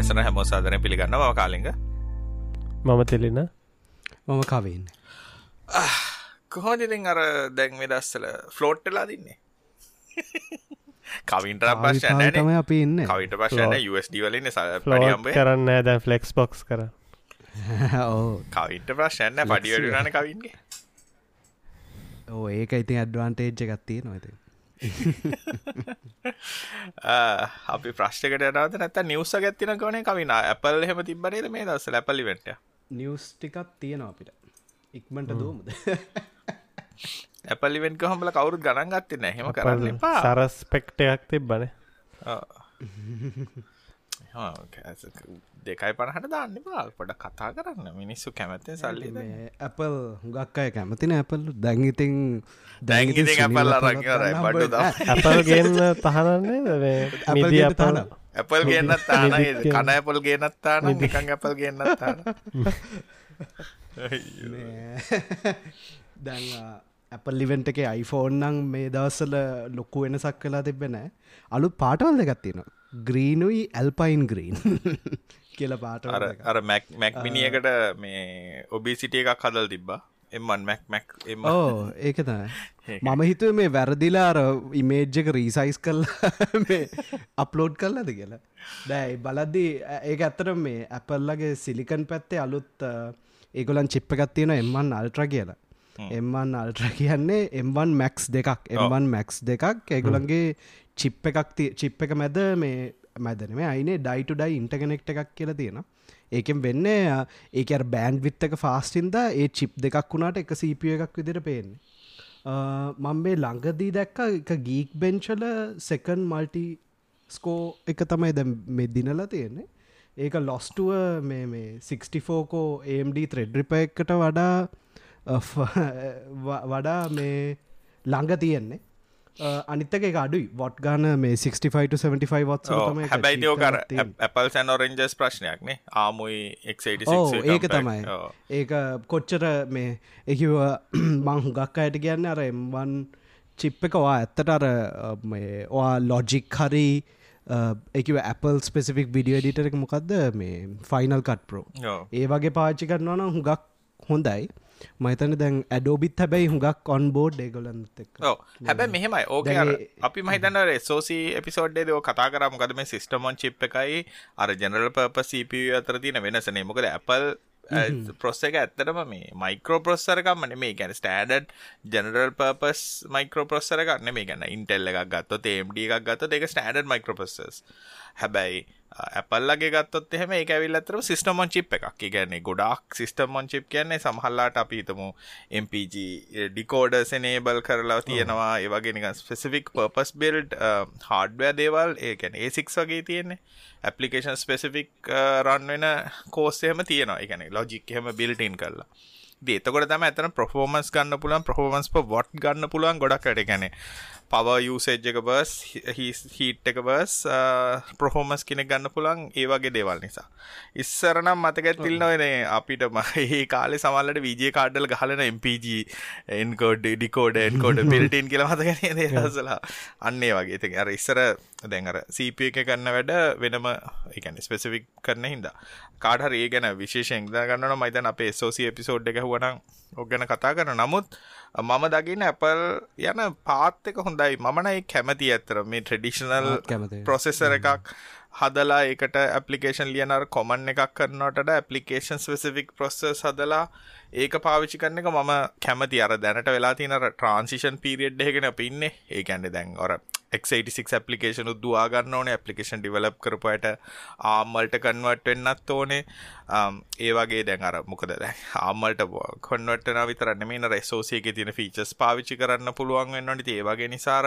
වැඩසන හැමෝ සාධන පිළිගන්නවා. කාලිග මම තෙලෙන. මම කවෙන්න කොහොදිින් අර දැන් වෙදස්සල ෆ්ලෝට්ටලා දින්නේ කවින්ට ප්‍රශ්න තම අපි ඉන්න. කවිට ප්‍රශ්න ස්ඩ වලින් ෆලෝට් කරන්න දැ ෆලෙක්ස් බොක්ස් කර. ඕ කවින්ට ප්‍රශ්න පඩිවටන කවින්ගේ. ඕ ඒක ඉතින් ඇඩ්වාන්ටේජ්ජ ගත්තිය නොති අපි ප්‍රශ්කට නත නැත නිවස ගැත්තින කවන කවින ඇපල් හෙම තිබනේද මේ දස ලැපලිවෙට නිවස් ටිකත් තියෙනවා අපිට. ඉක්මට දූමුද ඇපලිවෙන්ක හොමල කවුරුත් ගණන් ගත්ති නැහෙම කරන්න එපා. සරස් පෙක්ටයක් තිබ්බන දෙකයි පණහට දාන්න බාල් පොඩ කතා කරන්න. මිනිස්සු කැමැත්තෙන් සල්ලි ඇපල් හුඟක් අය කැමතින ඇපල් දැංගිතින් දැංගිති ඇපල් අරං බඩු ඇපල් ගන්න තහනන්නේ මිදි අපල ඇපල් ගන්නත් තාන කන ඇපල් ගන්නත් තාන නිකං ඇපල් ගන්නත් තාන දැන් ඇපල් ලිවෙන්ට එක අයිෆෝන් නම් මේ දවස්සල ලොක්කු වෙනසක් කලා තිබෙන අලු පාටවල් දෙගත්තින ග්‍රීනුයි ඇල්පයින් ග්‍රීන් කියල පාට අර මැක් මැක් මිනිියකට මේ ඔබී සිටිය එකක් හදල් තිබ්බා. එමන් මැක් මැක් ඕ ඒක තයි මම හිතුව මේ වැරදිලාර ඉමේජ්ජක රීසයිස් කල්ලා අප්ලෝඩ් කරලද කියලා. දැයි බලද්දී ඒ ඇත්තට මේ ඇපල්ලගේ සිලිකන් පැත්තේ අලුත් ඒගොලන් චිප්ප එකත් තියෙන එම්මන් අල්ට්‍ර කියලා. එම්වන් අල්ට්‍ර කියන්නේ එම්වන් මැක්ස් දෙකක්. එම්වන් මැක්ස් දෙකක්. ඒගොලන්ගේ චිප් එකක් චිප් එක මැද මේ මැදනම අයිනේ ඩයිට ඩයි ඉන්ටගනෙක්ට එකක් කියලා තියෙන ඒකෙන් වෙන්න ඒක බෑන්් විත්තක ෆාස්ටින්ද ඒ චිප් දෙකක් වුණට එක සීපිය එකක් විදිර පේන්නේ. මං මේ ළඟදී දැක්ක එක ගීක් බෙන්චල සෙකන් මල්ටි ස්කෝ එක තමයි දැ මෙ දිනලා තියෙන්නේ. ඒක ලොස්ටුව මේ මේ 64කෝ AMD ත්‍රෙඩ්රිප එකට වඩා වඩා මේ ළඟ තියෙන්නේ. අනිත්තක අඩුයි. වොට් ගාන මේ 65 වත් හැබැයි යෝකර ඇපල් සැන් ඔරෙන්ජස් ප්‍රශ්නයක්නේ ආමුයි ඒක තමයි. ඒක කොච්චර මේ එකව මං ගක් අයට කියන්න අර එම්වන් චිප් එකවා ඇත්තට අර ඔයා ලොජික් හරි එකව Apple ස්පෙසිෆික් විඩිය ඩිටරක මොකක්ද මේ ෆයිනල් කට් ප්‍රෝ ඒ වගේ පාච්චි කරනවන හුඟක් හොඳයි මහිතන දැන් ඇඩෝබිත් හැබැයි හුඟක් ඔන් බෝඩ් ඒගොලන්ත හැබැ මෙහෙමයි. ඕක අපි මහිතන්න සෝසි එපිසෝඩ්ඩේ දෝ කතා කරම ගද මේ සිස්ටමොන් චිප් එකයි අර ජනරල් පප CPU අතර තින වෙනසනේ මොකද Apple ප්‍රොස්ස එක ඇත්තටම මේ මයිකෝ ප්‍රොස්සරකම් මේ ගැන ස්ටඩඩ් ජනරල් පපස් මයිකෝ ප්‍රොස්සර ගන්න මේ ගැන ඉන්ටෙල්ල එකක් ගත්ත තේම්ඩ එකක් ගත්ත දෙක ස්ටඩඩ් මයිකෝපසස් හැබැයි ඇපල්ලගේ ගත්තොත් එහෙම ඒක ඇවිල්ලතර සිස්ටමොන් චිප් එකක්. කියන්නේ ගොඩක් සිස්ටමොන් චිප් කියන්නේ සමහල්ලාට අපි හිතමු MPG ඩිකෝඩර්ස් එනේබල් කරලා තියෙනවා. ඒ වගේ නිකන් ස්පෙસિෆික් පර්පස් බිල්ඩ් හાર્ඩ්වෙයාර් දේවල්. ඒ කියන්නේ A6 වගේ තියෙන්නේ. ඇප්ලිකේෂන් ස්පෙસિෆික් රන් වෙන කෝස් එහෙම තියෙනවා. ඒ කියන්නේ ලොජික් එහෙම බිල්ට් ඉන් කරලා. එතකොට තම ඇතන ප්‍රෆෝමන්ස් ගන්න පුළුවන් ප්‍රෆෝමන්ස් ප වොට් ගන්න පුළුවන් ගොඩක් වැඩ. ගැන පව යුසේජ් එක බස් හිට් එක බස් ප්‍රහෝමස් කෙනෙ ගන්න පුළන් ඒවගේ දේවල් නිසා. ඉස්සරනම් මතකැත්තිල් නොවනේ අපිට මහහි කාලෙ සමල්ලට විජය කාඩ්ඩල ගහලන MPG එන්කෝඩ් ඩිකෝඩ එන්කෝඩ පිල්ටන් කියල මතකන දසලා අන්නේ වගේ. ති අර ඉස්සර දැන්ර සීප එක කන්න වැඩ වෙනම එකන ස්පෙසිෆික් කරන හිද කාඩහර ඒ ගැන විශේෂෙන් ගන්න මයිතන් අපේ සෝසි එපිසෝඩ් එක හුවනම් ඔගැන කතා කරන නමුත් මම දකින්න ඇපල් යන පාත්තක හොඳයි. මමනයි කැමති ඇතර මේ ට්‍රඩිෂනල් ප්‍රොසෙසර එකක් හදලා ඒකට ඇපලිකේෂන් ලියනර කොමන් එකක් කරනට ඇපලිකේෂන් ස්පෙසිෆික් ප්‍රොසෙස් හදලා ඒක පාවිචි කරන එක මම කැමති. අර දැනට වෙලා තියන ට්‍රන්සිෂන් පිරිියඩ් එකගෙන පින්නේ ඒ ඇන්ඩ දැන් ඔර x86 ඇපලිකේෂන් උදවා ගන්න ඕනේ ඇපලිකේෂන් ඩිවලප් කරපුයට ආම්මල්ට කන්වර්ට් වෙන්නත් ඕනේ. Um, ඒ වගේ දැන් අර මොකද දැන් ආම්මල්ට කොන්වර්ට් වෙනවා විතරක් නෙමෙයි නර SOC එකේ තියෙන ෆීචර්ස් පාවිච්චි කරන්න පුළුවන් වෙන්න ඕනේ. ඒ වගේ නිසා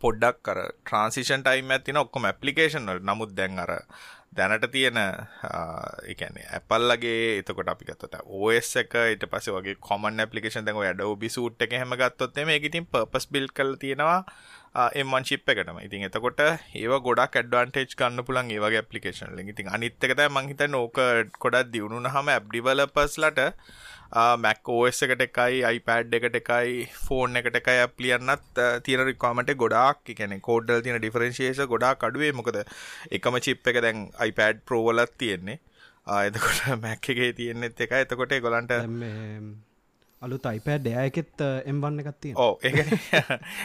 පොඩ්ඩක් කර ට්‍රන්සිෂන් ටයිම් ඇතින ඔක්කොම ඇපලිකේෂන් වල. නමුත් දැන් අර දැනට තියෙන එකන ඇපල්ලගේ එතකොට අපි ගත්තට ඕස් එක ඊට පස වගේ කොමන් පපිකේෂන් දැක ඩ බිසුට් එක හෙම ගත්තොත් මේ ඉතින් පපස් බිල් කල තියෙනවා එමන් චිප් එකටම. ඉතින් එතකොට ඒ ගොඩා කඩ්වන්ටේජ් කන්න පුලන් ඒවගේ පපිකේෂන් ඉතින් අනිත්තකත මංහිත නෝක කොඩක් දියුණු හම ඇබ්ඩිවල පස්ලට මැක් ඕස් එකට එකයි iPad එකට එකයි ෆෝන් එකට එකයි ඇප්ලියන්නත් තියෙන රිකාමට ගොඩක්. කැන කෝඩ්ඩල් තින ඩිෆරන්ශේෂ ගොඩා අඩුවේ. මොකද එකම චිප් එක දැන් iPad ප්‍රෝවලත් තියෙන්නේ. එතකොට මැක් එකේ තියෙන්නෙත් එක එතකොට ගොලන්ට අලු තයිපෑ ඩයකෙත් එම්බන්න එකත්තිය ඕ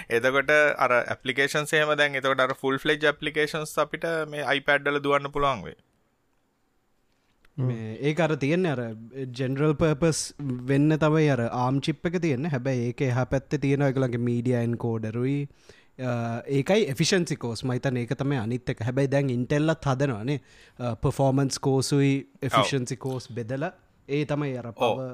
එතකොට අර පපලිකේන් සේම දැන් එතකට ෆුල් ෆලෙජ් පපලිකේන්ස් අපිට මේ අයිපඩ්ඩල දුවන්න පුළුවන්වේ ඒ අර තියෙන්නේ අර ජෙනරල් පර්පස් වෙන්න තමයි අර ආම් චිප් එක තියෙන හැබැයි ඒක එහ පැත්ත තියෙන එකලගේ මීඩියයින් කෝඩරුයි ඒකයි එෆිෂන්සිකෝස් මයිතන ඒක තම අනිත් එක. හැබැයි දැන් ඉන්ටෙල්ලත් හදනවානේ. පෆෝමන්ස් කෝසුයි එෆිෂන්සිකෝස් බෙදල. ඒ තමයි අර පව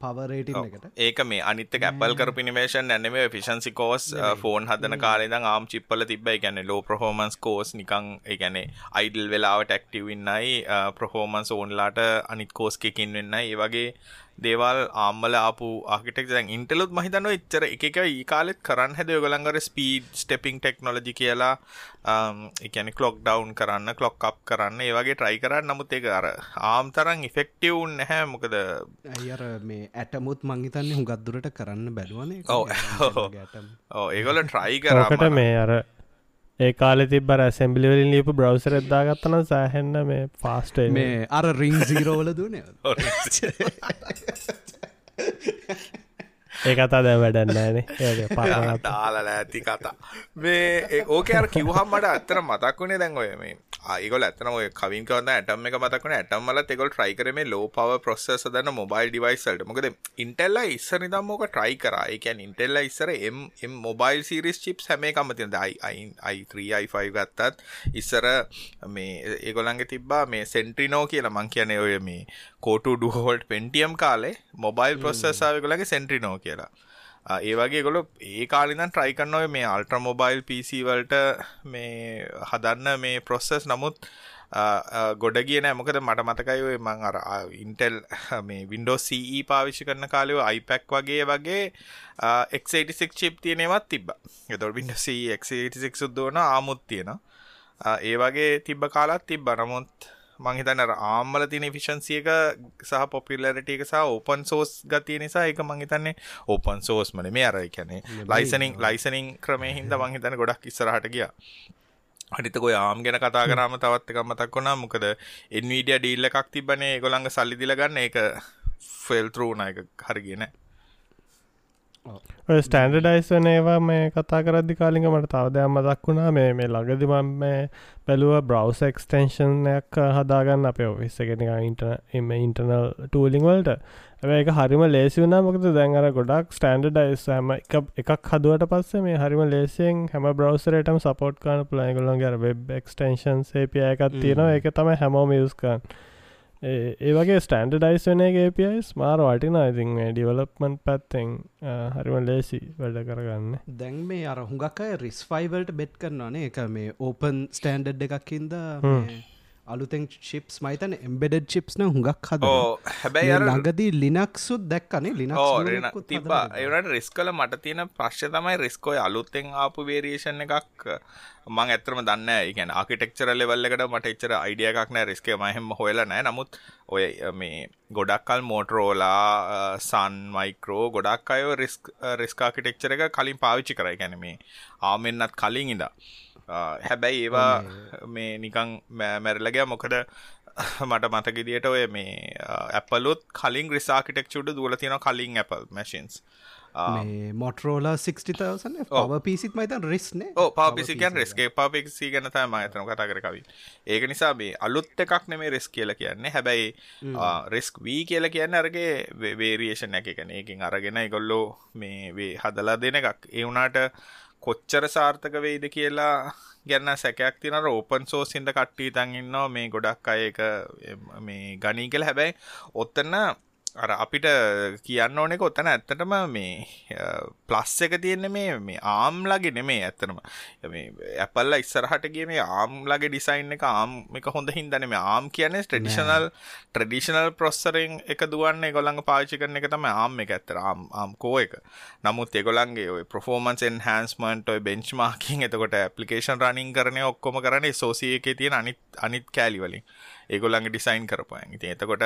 පවරේටින් එකට. ඒක මේ අනිත ඇපල් කරපිනිමේෂන් නැනම ෆිෂන්සි කෝස් ෆෝන් හදන කාලෙද ආම් චිප්පල තිබයි ගැන ලෝ ප්‍රහෝමන්ස් කෝස් නිකං ගැන අයිඩල් වෙලාවට ටක්ටිවන්නයි ප්‍රහෝමන්ස් ඕන්ලාට අනිත් කෝස්කකින් වෙන්න ඒ වගේ දේවල් ආම්මල ආපු ආකිටෙක් දැන් ඉන්ටලුත් මහිතන එච්චර එක ඒ කාලෙත් කරන්න හැද යොගලංගර ස්පීඩ් ස්ටෙපිං ටෙක්නොලජි කියලා එකන කලොක් ඩවන් කරන්න කලොක් අප් කරන්න ඒවගේ ට්‍රයි කරන්න. නමුත් ඒක අර ආම් තරන් ඉෆෙක්ටවුන් නැහැ. මොකද අයර මේ ඇටමුත් මංහිතන්නේ හුගත්දුරට කරන්න බැලුවනේ? ඕ ඒගොල ට්‍රයි කරට මේ අර ඒ කාලෙ තිබර සැම්බිලිවලින් ලියපු බ්‍රවසර එද්දාගත්තන සෑහෙන්න මේ ෆාස්ට මේ අර රිං සීරෝවල දුන ඒ කතා දැ වැඩන්නෑනේ තාලල ඇති කතා. මේ ඕක අර කිව්හම් මට අත්තර මතක් වුණේ දැන් ඔය මේ ඒගොල් ඇතන ඔය කවින් කවන්න ඇටම් එක මතක්වන ඇටම්මල එකොල් ට්‍රයි කරම ලෝ පව ප්‍රොසෙස දන්න මොබයිල් ඩිවයිසල්ට මොකද ඉන්ටෙල්ල ඉස්සර නිදම් මොක ට්‍රයි කරා. එකන් ඉන්ටෙල්ල ඉස්සර එම් මොබයිල් සිරිස් චිප් හැමේ කමතින අයි3i5 ගත්තත් ඉස්සර මේ ඒගොලන්ගේ තිබ්බා මේ සෙන්ට්‍රිනෝ කියලා. මං කියන ඔය මේ කෝටු ඩුහෝල්ට් පෙන්ටියම් කාලේ මොබයිල් ප්‍රොසෙසාාවගලගේ සෙන්ට්‍රිනෝ කියලා ඒ වගේ ගොලො ඒ කාලින ට්‍රයි කරන්නව මේ අල්ට්‍ර මොබයිල් පිසිවල්ට මේ හදන්න මේ ප්‍රොස්සෙස් නමුත් ගොඩ කියන මොකද මට මතකයි ඔය මං අර ඉන්ටෙල් මේ වින්ඩෝ CE පාවිච්චි කරන කාලව iPැක් වගේ වගේ එක්86 චිප් තියෙනවත් තිබ එතොල් විඩ C86 සුද්දෝන ආමුත් තියෙන ඒ වගේ තිබ්බ කාලත් තිබ්බ. නමුත් මංහිතන ආම්මල තින ෆිෂන්සියක සහ පොපිල්ලරට එක සහ ඕපන් සෝස් ගතිය නිසා එක මංහිතන්නේ ඕපන් සෝස් මන මේ අර කැනෙ ලයිසනිං ලයිසනිං ක්‍රමය හින්ද මංහිතන ගොඩක් ඉස්සරහට ගිය. අනිතකො යාම් ගැන කතා කරම තවත් එක මතක් වුණා. මොකද එන්වීඩිය ඩීල්ල එකක් තිබනේ ගොළඟ සල්ලි දිලගන්න එක ෆෙල්තරූන එක හරිගෙන ඔය ස්ටන්ඩඩයිස් වන ඒවා මේ කතා කරදදි කාලික මට තවදයක් මදක් වුණා. මේ මේ ළඟදිමම් මේ බැලුව බ්‍රවස් එක්ස්ටේෂන්යක් හදාගන්න අප ඔෆිස්සගෙන ඉන්ට එම ඉන්ටර්නල් ටූලිං වලට. ඇ එක හරිම ලේසි වුණා. මොකද දැන්ර ගොඩක් ස්ටන්ඩඩයිස් හම එක එකක් හදුවට පස්සේ මේ හරිම ලේසියෙන් හැම බ්‍රවසරටම සපෝට් කාන පුලයිගොලන් ගර වෙබ් එක්ස්ටේෂන් සේපිය එකත් තියෙනවා. එක තම හැමෝම යස්කන් ඒ වගේ ස්ටන්ඩඩයිස් වන ගේපියයිස් මාර වටින ඉතින් ඩිවලප්මන්් පැත්තෙන් හරිම ලේසි වැඩ කරගන්න. දැන් මේ අර හුඟක් රිස් ෆයිවල්ට බෙට් කරනවානේ. එක මේ ඕපන් ස්ටන්ඩඩ් එකක්කින්ද අලුතෙන් චිප්ස් මයිතන එම්බෙඩ චිප්න හුඟක් හද හැබැයි ළඟදී ලිනක්සුත් දැක්කනේ. ලිනක් තිබා ඒට රිස් කල මට තියෙන ප්‍රශ්ය තමයි රිස්කෝය අලුත්තෙන් ආපු වේරේෂන් එකක්. මං ඇතරම දන්න ඉගැන ආකිටෙක්චර ලෙවල්ලකට මට එච්චර අයිඩිය එකක් නෑ රිස්කේ මහෙම හොයල නෑ නමුත් ඔය මේ ගොඩක්කල් මෝටරෝලා සන් මයිකරෝ ගොඩක් අයෝ රිස්ක් රිස්කාකිටෙක්චර එක කලින් පාවිච්චි කරයි ගැන මේ ආමෙන්න්නත් කලින් ඉදා හැබැයි ඒවා මේ නිකං මැරලගෑ මොකද මට මතකිදියට ඔය මේ ඇපලුත් කලින් රිසාකිටෙක් චුඩ දුවල තියෙන කලින් Apple මැසින්ස් මොටරෝල 60,000 පව පිසිත් මයිතන් රිස්න පාපිසිකන් රිස්ගේ පාපිසි ගැන තම ඇතන කතා කරකවී ඒක නිසා මේ අලුත් එකක් නෙමේ රෙස් කියල කියන්නේ. හැබැයි රෙස්ක් වී කියල කියන්න අරගේ වේරියේෂන් එක. එකන අරගෙන ගොල්ලෝ මේ වේ හදලා දෙන එකක්. ඒවුනාට කොච්චර සාර්ථක වෙයිද කියලා ගැන්න සැකයක් තින රෝපන් සෝසින්ට කට්ටී තන් ඉන්නවා. මේ ගොඩක් අය එක මේ ගනී කළ හැබැයි ඔත්තන්න අර අපිට කියන්න ඕනෙක ඔත්තන ඇත්තටම මේ ප්ලස් එක තියෙන්නේ මේ මේ ආම්ලගේ නෙමේ ඇත්තනම ඇපල්ල ඉස්සරහට කිය මේ ආම්ලගේ ඩිසයින් එක ආම් එක හොඳ හින්දන මේ ආම් කියන්නේ ට්‍රඩිෂනල් ට්‍රඩිෂනල් ප්‍රොස්සරෙන් එක දුවන්න ගොළඟ පාචි කරන එක තම ආම් එක ඇත්තර ආම් ආම් කෝ එක. නමුත් එගොලන්ගේ ඔය ප්‍රෆෝමන්සෙන් හැන්ස්මන්ට ඔය බෙන්ච් මාකින් එතකොට ඇපලිකේෂන් රනින් කරනය ඔක්කොම කරන සෝසිය එක තියෙන අනිත් අනිත් කෑලිවලින් ඒගොල්ලන්ගේ ඩිසයින් කරපුයන් ඉතින් එතකොට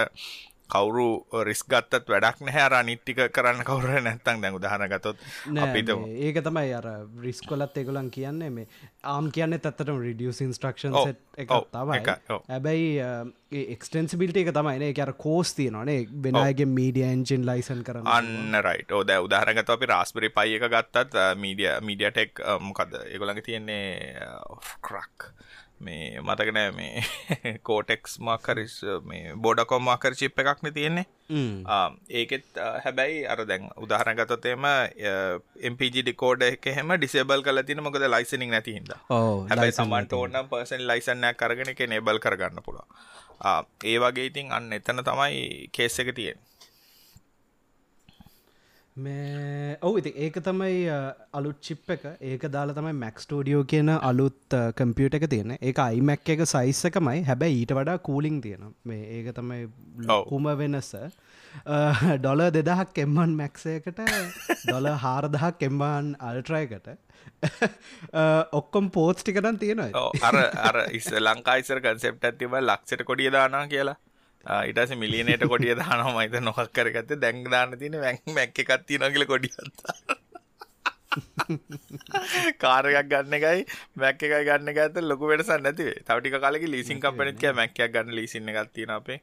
කවුරු රිස් ගත්තත් වැඩක් නැහැ. අර අනිට්ටික කරන්න කවුර නැත්තං දැන් උදාහරණ ගතොත් අපිට ඒක තමයි අර රිස්කොලත් එගොලන් කියන්නේ මේ. ආම් කියන්න තත්තටම රිඩියස් ඉන්ස්ට්‍රක්ෂන් එක තමයි. හැබැයි එක්ස්ටන්සිබිල්ට එක තමයි එක අර කෝස් තියනනේ බෙනගේ මීඩිය එන්ජින් ලයිසන් කරන්න අන්න රයිට ඕද උදාහරගත අපි රාස්පරි පයි එක ගත්තත් මීඩිය මීඩිය ටෙක් මොකද ඒගොළඟ තියෙන්නේ ක්‍රක් මේ මතකනෑ මේ කෝටෙක්ස් මාකරිස් මේ බෝඩකොම් මාකර චිප් එකක්න තියෙන්නේ. ඒකෙත් හැබැයි අර දැන් උදාහරගතතේම එම්පජ ඩිකෝඩ එක හෙම ඩිසේබල් කල තින මොකද ලයිසනික් නැතිහිද හැබයි සමන්ට ඕනම් පර්සන් ලයිසන්නයක් කරගෙන එක නේබල් කරගන්න පුළුව ඒ වගේ ඉතින් අන්න එතන තමයි කේස් එක තියෙන් මේ ඔවු ඉති ඒක තමයි අලුත් චිප් එක. ඒක දාලා තමයි මැක්ස්ටෝඩියෝ කියන අලුත් කම්පියුට එක තියෙන ඒ අයිමැක් එක සයිස් එකමයි. හැබැයි ඊට වඩා කූලිං තියෙන මේ ඒක තමයි ලොකුම වෙනස. ඩොල දෙදහක් එම්මන් මැක්සයකට ඩොල හාරදහක් එම්බාන් අල්ට්‍රයකට ඔක්කොම් පෝස්් ටිකටන් තියෙනවා. අර අර ඉස් ලංකායිසර කන්සෙප්ට ඇතිව ලක්ෂට කොඩිය දානා කියලා ඉටස මිලියනයට කොටිය දානවා මයිත නොහක් කරගත්ත දැංග දාන්න තින වැැන් මැක්ක එකත්ති නොගල කොඩියත්තා කාරයක් ගන්න එකයි මැක් එකයි ගන්න ඇත ලොක වෙටසන්න නැතිවේ තවටික කාලෙ ලිසින් කම්පනත්ක මැක්කයක් ගන්න ලිසින්න ගත්තින අපේ.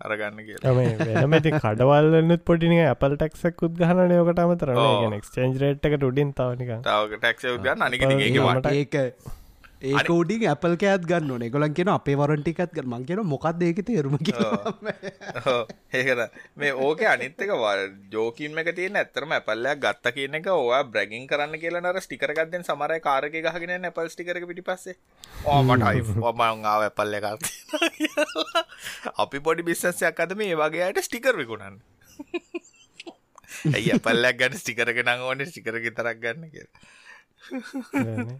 අරගන්න කිය මෙති කඩවල්ලනුත් පොටිනික අපල් ටක්සක් උද්ගහන යෝකට අමතර ක්ස්චේන්ජ් රේට්ක ටඩින් තවනික තව ටක්ෂ උදගන්න අනික ඒක ඒක උඩින් ඇපල් කෑත් ගන්න ඕන. ගොලන් කියෙන අපේ වරටිකත් ග මං කියෙන මොකක්ද ඒක තේරුම ඒකර මේ ඕක අනිත්තක ජෝකින්ම එක තියෙන ඇත්තරම ඇපල්ලයක් ගත්ත කියන එක ඕවා බ්‍රගින් කරන්න කියලා නර ස්ටිකරගත්දෙන් සමරය කාරක ගහගෙන නැපල් ස්ටිකරක පිටි පස්සේ ඕමටයි ඔමං ආව ඇපල්ල එකක් අපි පොඩි බිස්සසයක් අද මේ වගේයට ස්ටිකර විකුණන්න. ඇයි ඇපල්ලක් ගන්න ස්ටිකරක නං ඕන? ස්ටිකරක තරක් ගන්න කියලා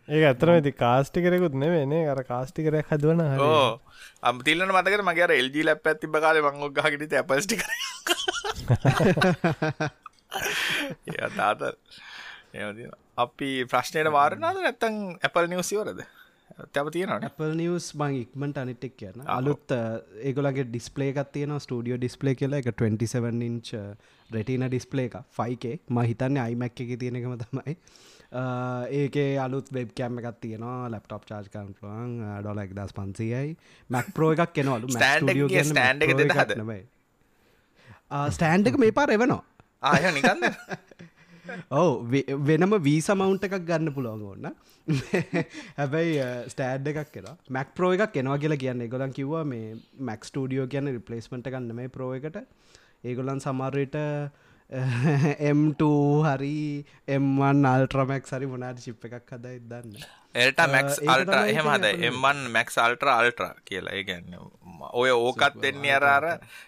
ඒ අතරම ති කාස්ටි කරෙකුත් නෙවෙනේ අර කාස්ටි කරය හදවන ඕ අම්තිල්ලන මතකට මගේ එල්ජී ලැප් ඇති බකාල මංගොක් ගහකිට ඇපස්ටි තාත අපි ප්‍රශ්නයට වාරනාද නැත්තං ඇපල් නිවසිවරද තැව තියෙන Apple නිවස් බං ඉක්මට අනිටෙක් කියන්න අලුත් ඒගොලගේ ඩිස්පලේ එකක් තියෙන ස්ටඩියෝ ඩිස්පලේ කියලා. එක 27 ඉංච රෙටින ඩිස්පලේ එක ෆයිකේ ම හිතන්නේ අයිමැක් එක තියෙනකම තමයි ඒකේ අලුත් වෙබ් කෑම් එකක් තියෙනවා ලැප්ටප් චාර්ජ් කරන් පුළුවන් ඩොල එක් දස් පන්සීයයි මැක් ප්‍රෝ එකක් කෙනවලු ස්ටන්ඩ ස්ටෑන්ඩ් එක මේ පාර එවනවා. ආය නිකන්න ඔව වෙනම වී සමවුන්ට එකක් ගන්න පුළුවන් ඕන්න හැබැයි ස්ටෑඩ් එකක් කියලා මැක් ප්‍රෝ එකක් කෙනවා කියලා කියන්න ගොලන් කිව්වා මේ මැක් ටඩියෝ කියන්න රිපලේස්මට ගන්න මේ ප්‍රෝ එකට. ඒගොලන් සමරයට එම්2 හරි එම්වන් අල්ට්‍රමැක් සරි මොනාට ශිප් එකක් හද දන්න එල්ට මැක්ස් අල්ට එහෙම හද එම්වන් මැක්ස් අල්ට්‍ර අල්ට්‍ර කියලා. ඒගැන්න ඔය ඕකත් දෙන්නේ අරාර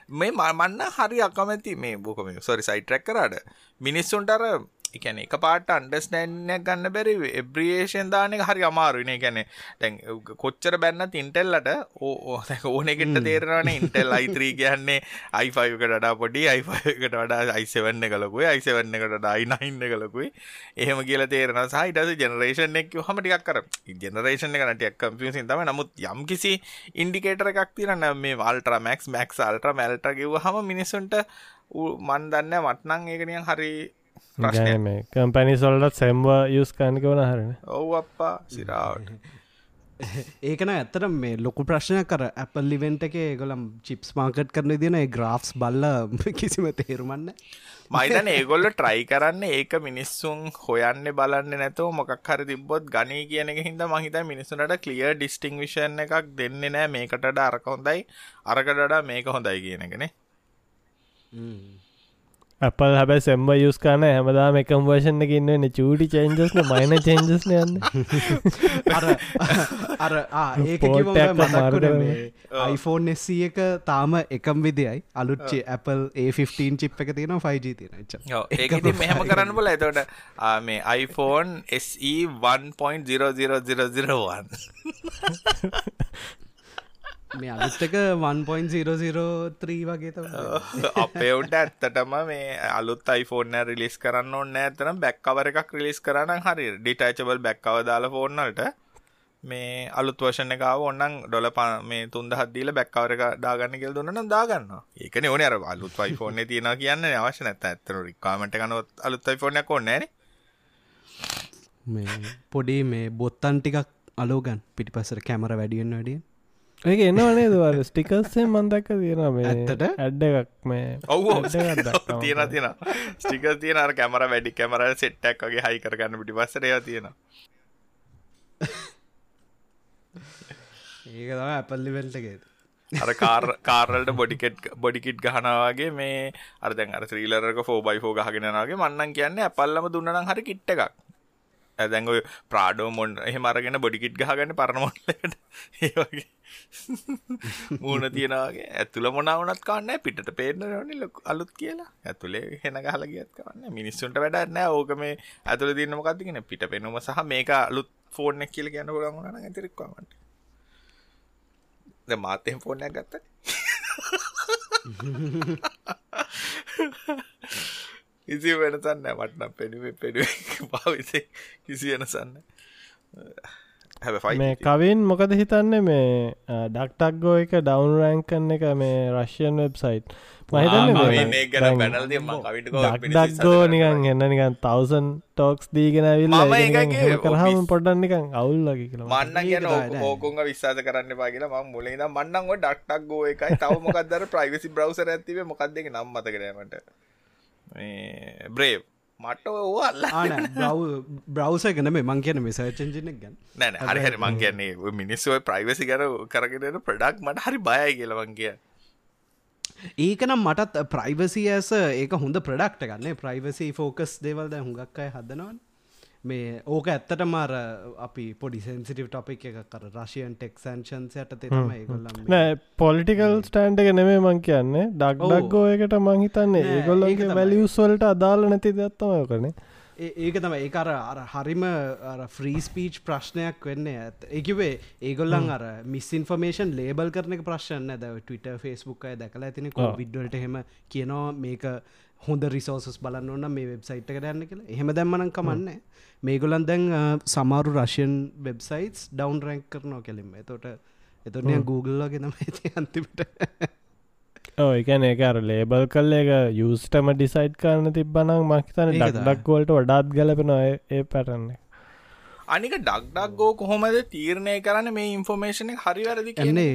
මේ මන්න හරි අකමැති මේ බොකම සොරි සයිටරැක් කරාට. මිනිස්සුන්ටර එකන එක පාට අන්ඩස්නෑන්යක් ගන්න බැරි එබ්‍රියේෂන් දානක හරි අමාරුනේ ගැන තැන් කොච්චර බැන්න ඉන්ටෙල්ලට ඕ ඕනෙකට තේරවාන ඉන්ටෙල් අයිත්‍රී කියන්නේ අයිෆයකට ඩා පොඩි අයිෆයකට වඩා අයිසවන්න කලකුයි අයිසවන්න එකට අයිනයින්න කලකුයි එහෙම කියල තේරන සහිටස ජනරේෂන් එක් හමටික් කර ජනරේෂන් කනටයක් කම්පියසින් තම නමුත් යම් කිසි ඉන්ඩිකේටර එකක් තිරන්න මේ වල්ට්‍ර මැක්ස් මැක්ස් අල්ට්‍ර මැල්ට කිව් හම මිනිසුන්ට මන් දන්න මටනං ඒකනියන් හරි මේ කම්පැනි සොල්ලත් සැම්ව යුස් කානික වන හරන ඔව් අප්පා සිරාවට ඒකන ඇත්තට මේ ලොකු ප්‍රශ්නය කර ඇපල් ලිවෙන්ට එක ගොලම් චිප්ස් මාකට් කරන දින ග්‍රාෆ්ස් බල්ල කිසිම තේරුමන්න මයිතන ඒගොල්ල ට්‍රයි කරන්න ඒක මිනිස්සුන් හොයන්න බලන්න නැතව මොකක් හරි තිබොත් ගනී කියන එක හිද මහිත මිනිසුනට කලිය ඩිස්ටිං විෂන් එකක් දෙන්න නෑ මේකට අරක හොඳයි අරකටඩා මේක හොඳයි කියනගෙන අපල් හැබැ සෙම්බ යුස් කාන හැමදාම එකම් වර්ෂණ එකන්නන්න චූටි චේන්ජස්න මයින චේන්ජස්න යන්න. අර iPhoneෆෝන් එස්සි එක තාම එකම් විදියි අලුච්චේ Apple ඒ15 චිප් එක තියෙන 5G තියෙන ඒක මෙහම කරන්න බල එතට මේ iPhone SE 1.00001 මේ අලුත්තක 1.003 වගේ අපේ උන්ට ඇත්තටම මේ අලුත් iPhone රිලිස් කරන්න ඕන්න ඇතනම් බැක්කවර එකක් රිලිස් කරන්න හරි ඩිටයිචබල් බැක්කව දාලා ෆෝන්නලට මේ අලුත් වර්ෂණ එක ආව ඕනනම් ඩොල මේ තුන්දහක් දීලා බෑක් කවර් එක දාගන්න කියලා දුන්නා නම් දාගන්නවා. ඒකනේ ඕනේ අර අලුත් iPhone එකේ තියනවා කියන්නේ අවශ්‍ය නැත්නම් ඇත්තට රික්වයර්මන්ට් එක අනුව අලුත් iPhone එකක් ඕනේ නැහනේ. මේ පොඩි මේ බොත්තන් ටිකක් අලෝගන් පිටිපස්සට කැමර වැඩියෙන් වැඩියෙන් ඒක එන්නවනේ දවර ස්ටිකස්සේ මන්දක්ක තියෙන මේ ඇත්තට? ඇඩ්ඩ එකක් මේ ඔව් ඇඩ් එකක් දක්වනවා. තියෙන තියෙන ස්ටිකර් තියෙන කැමරා වැඩි කැමරා සෙට් එකක් වගේ හයි කරගන්න පිටිපස්සට ඒවා තියෙනවා. ඒක තම ඇපල්ලි වෙල්ටගේද අර කාර් කාර්වලට බොඩිකෙට් බොඩිකිට් ගහනවාගේ මේ අර දැන් අර ත්‍රීලරක ෆෝබයිෆෝ ගහගෙනනගේ මන්නන් කියන්නේ ඇපල්ලම දුන්නනම් හරි කිට්ට එකක් ඇදැන් ඔය ප්‍රාඩෝ මොන්ඩ එහෙම අරගෙන බොඩිකිට් ගහගන්න පරණමොන්ලට ඒවගේ මූුණ තියෙනගේ ඇතුළ මොනවනත් කාන්න පිට පේන නි ලොක අලුත් කියලා. ඇතුළේ හෙන ගහල ගියත් කන්න මිනිස්සුන්ට වැඩන්නෑ ඕක මේ ඇතුළ දින්න මොකක්තිගෙන පිට පෙනුම සහ මේක අලුත් ෆෝර්න කියල ගැන්න ගොලගුණ ඇතිරක්වාමට ද මාතයෙන් ෆෝනයක් ගත්ත. කිසි වෙනසන්න මටනම් පෙනුවේ පෙනුව පාවිසේ කිසි වෙනසන්න හැ මේ කවින් මොකද හිතන්නේ? මේ ඩක්ටක්ගෝ එක ඩවන් රෑන්කන්න එක මේ රශ්යන් වෙබ්සයිට් ඩක්ඩක්ගෝ නිකන් එන්න නිකන් තවසන් ටෝක්ස් දීගෙන විල් කරහම පොඩ්ඩන් නිකන් අවුල්ලකි කියලා. මන්න කියන ඕකුන්ග විශ්වාස කරන්න පාගෙන ම මුලේද මන්නන්ග ඩක්ටක් ගෝ එකයි. තව මොකක්දර ප්‍රයිවසි බ්‍රවසර ඇතිව මොකක්දක නම් මත කරමට බ්‍රේව් මට ඕ අල්ලා බ්‍රවස ගන මේ මං කියන මේ සර්චෙන්ජනෙක් ගැන්. නෑන හරි හරි. මං කියන්නේ මිනිස්සුව ප්‍රයිවසි ගැන කරගෙන ප්‍රඩක් මට හරි බයයි කියලවන් කිය ඒකනම් මටත් ප්‍රයිවසි ඇස ඒක හොඳ ප්‍රඩක්ට ගන්න ප්‍රයිවසි ෆෝකස් දේවල්ද හුඟක් අය හදනවන් මේ ඕක ඇත්තට මාර අපි පොඩි සෙන්සිටව ටොපික් එක කර රශයන් ටෙක්සන්ෂන්ස් යට තෙම ඒගොල්ලම් නෑ පොලිටිකල් ස්ටන්ඩ් එක නෙමේ මං කියන්නේ. ඩක්ඩක්ගෝ එකට මංහිතන්නේ ඒගොල්ලන්ගේ වැලියස්වලට අදාල නැති දත්තමය කනේ ඒක තම ඒ අර අර හරිම ෆ්‍රී ස්පීච් ප්‍රශ්නයක් වෙන්න. ඇත් ඒකිවේ ඒගොල්ලන් අර මිස්න්ෆර්මේෂන් ලේබල් කරන ප්‍රශ්න දැව ටවිට ෆස්බුක් අය දැකලා ඇතින කො විඩ්වලට හෙම කියනවා. මේක හොඳ රිසෝසස් බලන්න ඕන්න මේ වෙබ්සයිට් එක දැන්න කියලා. එහෙම දැම්මනං කමන්න මේගොලන් දැන් සමාරු රශයන් වෙබ්සයිටස් ඩවන් රැන්ක් කරනවා කෙලින්ම. එතොට එතොනය Googleලගෙනම ඇති අන්තිමට. ඒකන එක අර ලේබල් කල් එක යස්ටම ඩිසයිට් කරන්න තිබ්බනං මහිතන ඩක්ඩක්වලට වඩාත් ගලපෙන ඒ පැටන්නේ අනික ඩක්ඩක් ගෝ කොහොමද තීරණය කරන්න? මේ ඉන්ෆෝර්මේෂන හරි වැරදි කියන්නේ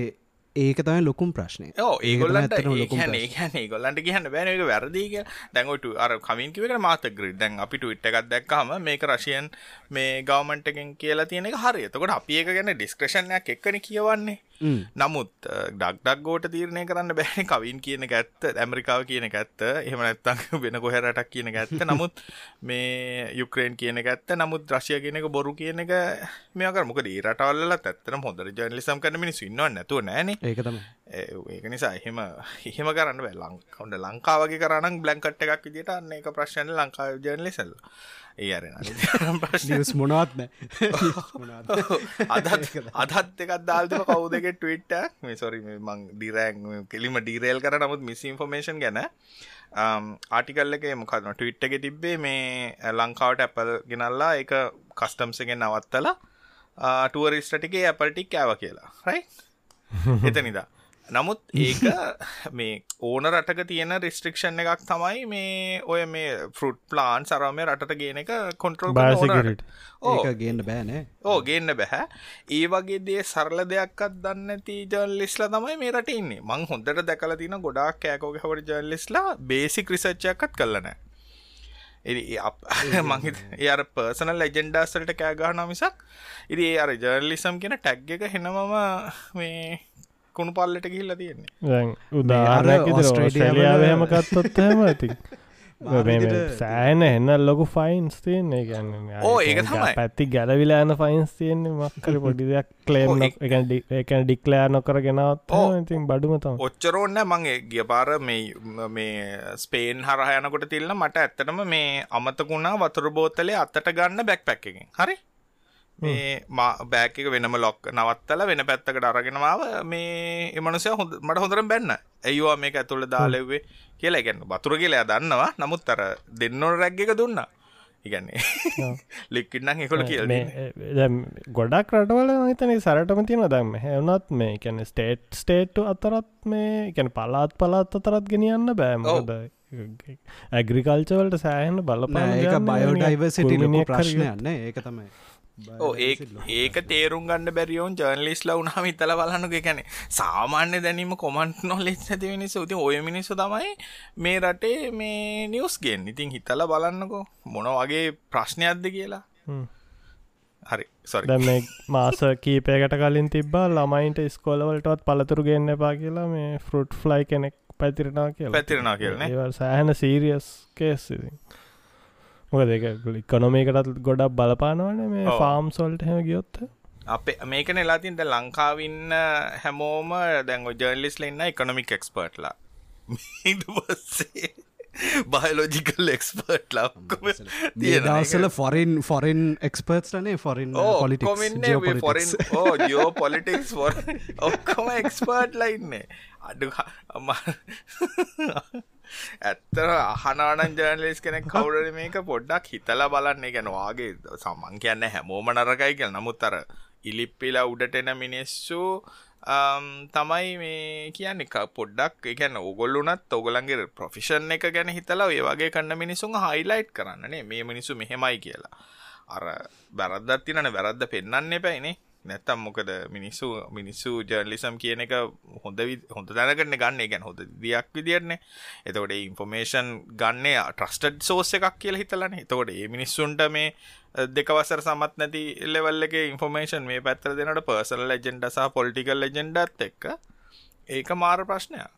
ඒක තමයි ලොකුම් ප්‍රශ්නය ඕ ඒගොල්ලන්ට ඒහන ඒගොල්ලන්ට කියන්න බෑන එක වැරදික දැන්ගට අර කමින්කිවට මාත ග්‍රිඩ් දැන් අපිට ඉට් එකක් දැක්කම මේක රශයන් මේ ගවමන්ටකින් කියලා තියෙන හරි එතකොට අපි ඒක ගැන ඩිස්ක්‍රෂණයක් එක්කන කියවන්නේ නමුත් ඩක්ඩක් ගෝට තීරණය කරන්න බෑන. කවින් කියන ඇත්ත ඇමරිකාව කියන ඇත්ත. එහෙම නැත්තං වෙන කොහැරටක් කියන ඇත්ත. නමුත් මේ යුක්‍රේන් කියන ඇත්ත. නමුත් රශය කියන එක බොරු කියන එක මේක මොක දීරටවල්ල ඇත්තන හොදර ජනලිසම් කරන මිනිස්සු ඉන්නවා නැතුව නෑන. ඒකතම ඒක නිසා එහෙම එහෙම කරන්න බෑ. ලංකවන්ට ලංකාවගේ කරන්න බ්ලංකට් එකක් විදිට අන්න එක ප්‍රශ්න ලංකාව ජනලිසල් ඒ අරෙන ප්‍රශ්නස් මොනවත්න අදත් එකත් දාල්තිම කවු දෙක ටවිට්ට මේ සොරි මං ඩිරෑන් කෙලිම ඩීරේල් කර. නමුත් මිස් ඉන්ෆර්මේෂන් ගැන ආටිකල් එක මොකදන ටවිට් එක තිබ්බේ මේ ලංකාවට ඇපල් ගෙනල්ලා එක කස්ටම්සගෙන් නවත්තලා ටුවරිස්ටටිකේ ඇපල්ටික් ඇව කියලා. රයි එත නිදා නමුත් ඒක මේ ඕන රටක තියෙන රිස්ට්‍රික්ෂන් එකක් තමයි මේ ඔය මේ ෆෘට් ප්ලාන් සරම රට ගෙන එක කොන්ට්‍රල් ඕක ගන්න බෑනේ ඕ ගන්න බැහැ ඒ වගේ දේ සරල දෙයක්ත් දන්න ති ජල්ලිස්ලා තමයි මේ රට ඉන්නේ. මං හොඳට දැකල තින ගොඩක් කෑකෝග හවට ජල්ලිස්ලා බේසි ක්‍රිසච්චයක්කත් කලන මංහිත ඒ අර පර්සනල් ලෙජෙන්ඩාස්වලට කෑගහන මිසක් ඉරි ඒ අර ජර්ලිසම් කියෙන ටැග් එක හෙනමම මේ කුණු පල්ලට ගිල්ල තියෙන්නේ. උදාහරයක් ස්ට්‍රේලියාවහම කත්තොත් හම ඇති සෑන එන්න ලොකු ෆයින්ස් තියන්නේ. ගැන්න ඕ ඒක පැත්ති ගැලවිලාන ෆයින්ස් තියන්නේ. මක්කර පොඩි දෙයක් කලේම් එකන ඩික්ලෑ නොකර ගෙනවත් ඉතින් බඩුමතම ඔච්චරෝන්න මගේ ගිය පාර මේ මේ ස්පේන් හරහයනකොට තිල්න්න මට ඇත්තටම මේ අමතකුණා වතුර බෝතලේ අත්තට ගන්න බැක් පැක් එකෙන්. හරි මේ බෑක වෙනම ලොක් නවත්තල වෙන පැත්තකට අරගෙනමාව මේ එමනසය හොඳ මට හොඳරම් බැන්න. ඇයවා මේක ඇතුළ දාලෙව්වේ කියලා. ගැන්න බතුර කියලා දන්නවා. නමුත් අර දෙන්නොට රැග් එක දුන්න. ඉගන්නේ ලික්කිටනම් එකොල කියල ගොඩක් රටවල හිතන සරටම තියෙන දම්ම හැවනත් මේ කැන ස්ටේට් ස්ටේට්ටු අතරත් මේ කැන පලාත් පලාත් අතරත් ගෙනියන්න බෑමද ඇග්‍රිකල්චවලට සෑහන බලපාන ඒක බයෝඩයිවසිට ප්‍රශ්නයන්න ඒක තමයි ඒ ඒක තේරුම් ගන්න බැරියෝන් ජර්නලිස් ලවුනහම ඉතල බලන්නක කැනෙ සාමාන්‍ය දැනීම කොමන්ට් නොලෙස් ඇති මිනිස උති ඔය මිනිස්සු තමයි මේ රටේ මේ නිවස් ගෙන් ඉතින් හිතල බලන්නකෝ මොන වගේ ප්‍රශ්නයක්ද කියලා. හරි සොරි මේ මාස කීපයකට කලින් තිබ්බා ළමයින්ට ස්කෝලවලටත් පලතුරු ගන්න එපා කියලා මේ ෆෘට් ෆ්ලයි කෙනෙක් පැතිරනා කියලා. පැතිරනා කියලා සෑහන සීරියස් කේස්සිතින් මොක දෙක ඉකොනොමේකටත් ගොඩක් බලපානවන මේ ෆාම් සොල්ට හැම ගියොත්ත අපේ මේකන එලාතින්ට ලංකාවින්න හැමෝම දැන් ජර්ලිස් ලන්න එකනොමික් එක්ස්පර්ට්ලා පස්සේ බයලෝජිකල් එක්ස්පර්ට් ලක්කොම දවසල ෆොරින් ෆොරින් එක්ස්පර්ට් නේ ෆොරින් පොලිටික්ස් ජෝ පොලිටික්ස් ඔක්කොම එක්ස්පර්ට් ලයින්නේ අඩු ඇත්තර අහනානන් ජර්නලිස් කෙනෙක් කවුරට මේක පොඩ්ඩක් හිතලා බලන්නේ. ගැනවාගේ සමන් කියන්න හැමෝම නරකයි කියල. නමුත් අර ඉලිප්පිලා උඩට එන මිනිස්සු තමයි මේ කියන්න එක පොඩ්ඩක් එකැන ඔගොල්ලුනත් ඔගොලන්ගේ ප්‍රොෆිෂන් එක ගැන හිතලා ඒ වගේ කන්න මිනිසුන් හයිලයිට් කරන්නනේ මේ මිනිසු මෙහෙමයි කියලා. අර බැරද්දත් තිනන වැරද්ද පෙන්න්න එපැයිනේ නැත්තම් මොකද මිනිස්සු මිනිස්සු ජර්ලිසම් කියන එක හොඳ හොඳ දැනගන්න ගන්න. ගැන හොඳ දියක් විදිරන්නේ එතකොට ඉන්ෆෝමේෂන් ගන්නේ ට්‍රස්ටඩ් සෝස එකක් කියල හිතලන. එතකොට ඒ මිනිස්සුන්ට මේ දෙකවසර සමත් නැති ලෙවල් එක ඉන්ෆෝමේෂන් මේ පැත්තර දෙනට පර්සල් ලජෙන්ඩ සහ පොලිටිකල් ලජෙන්ඩත් එක්ක ඒක මාර ප්‍රශ්නයක්.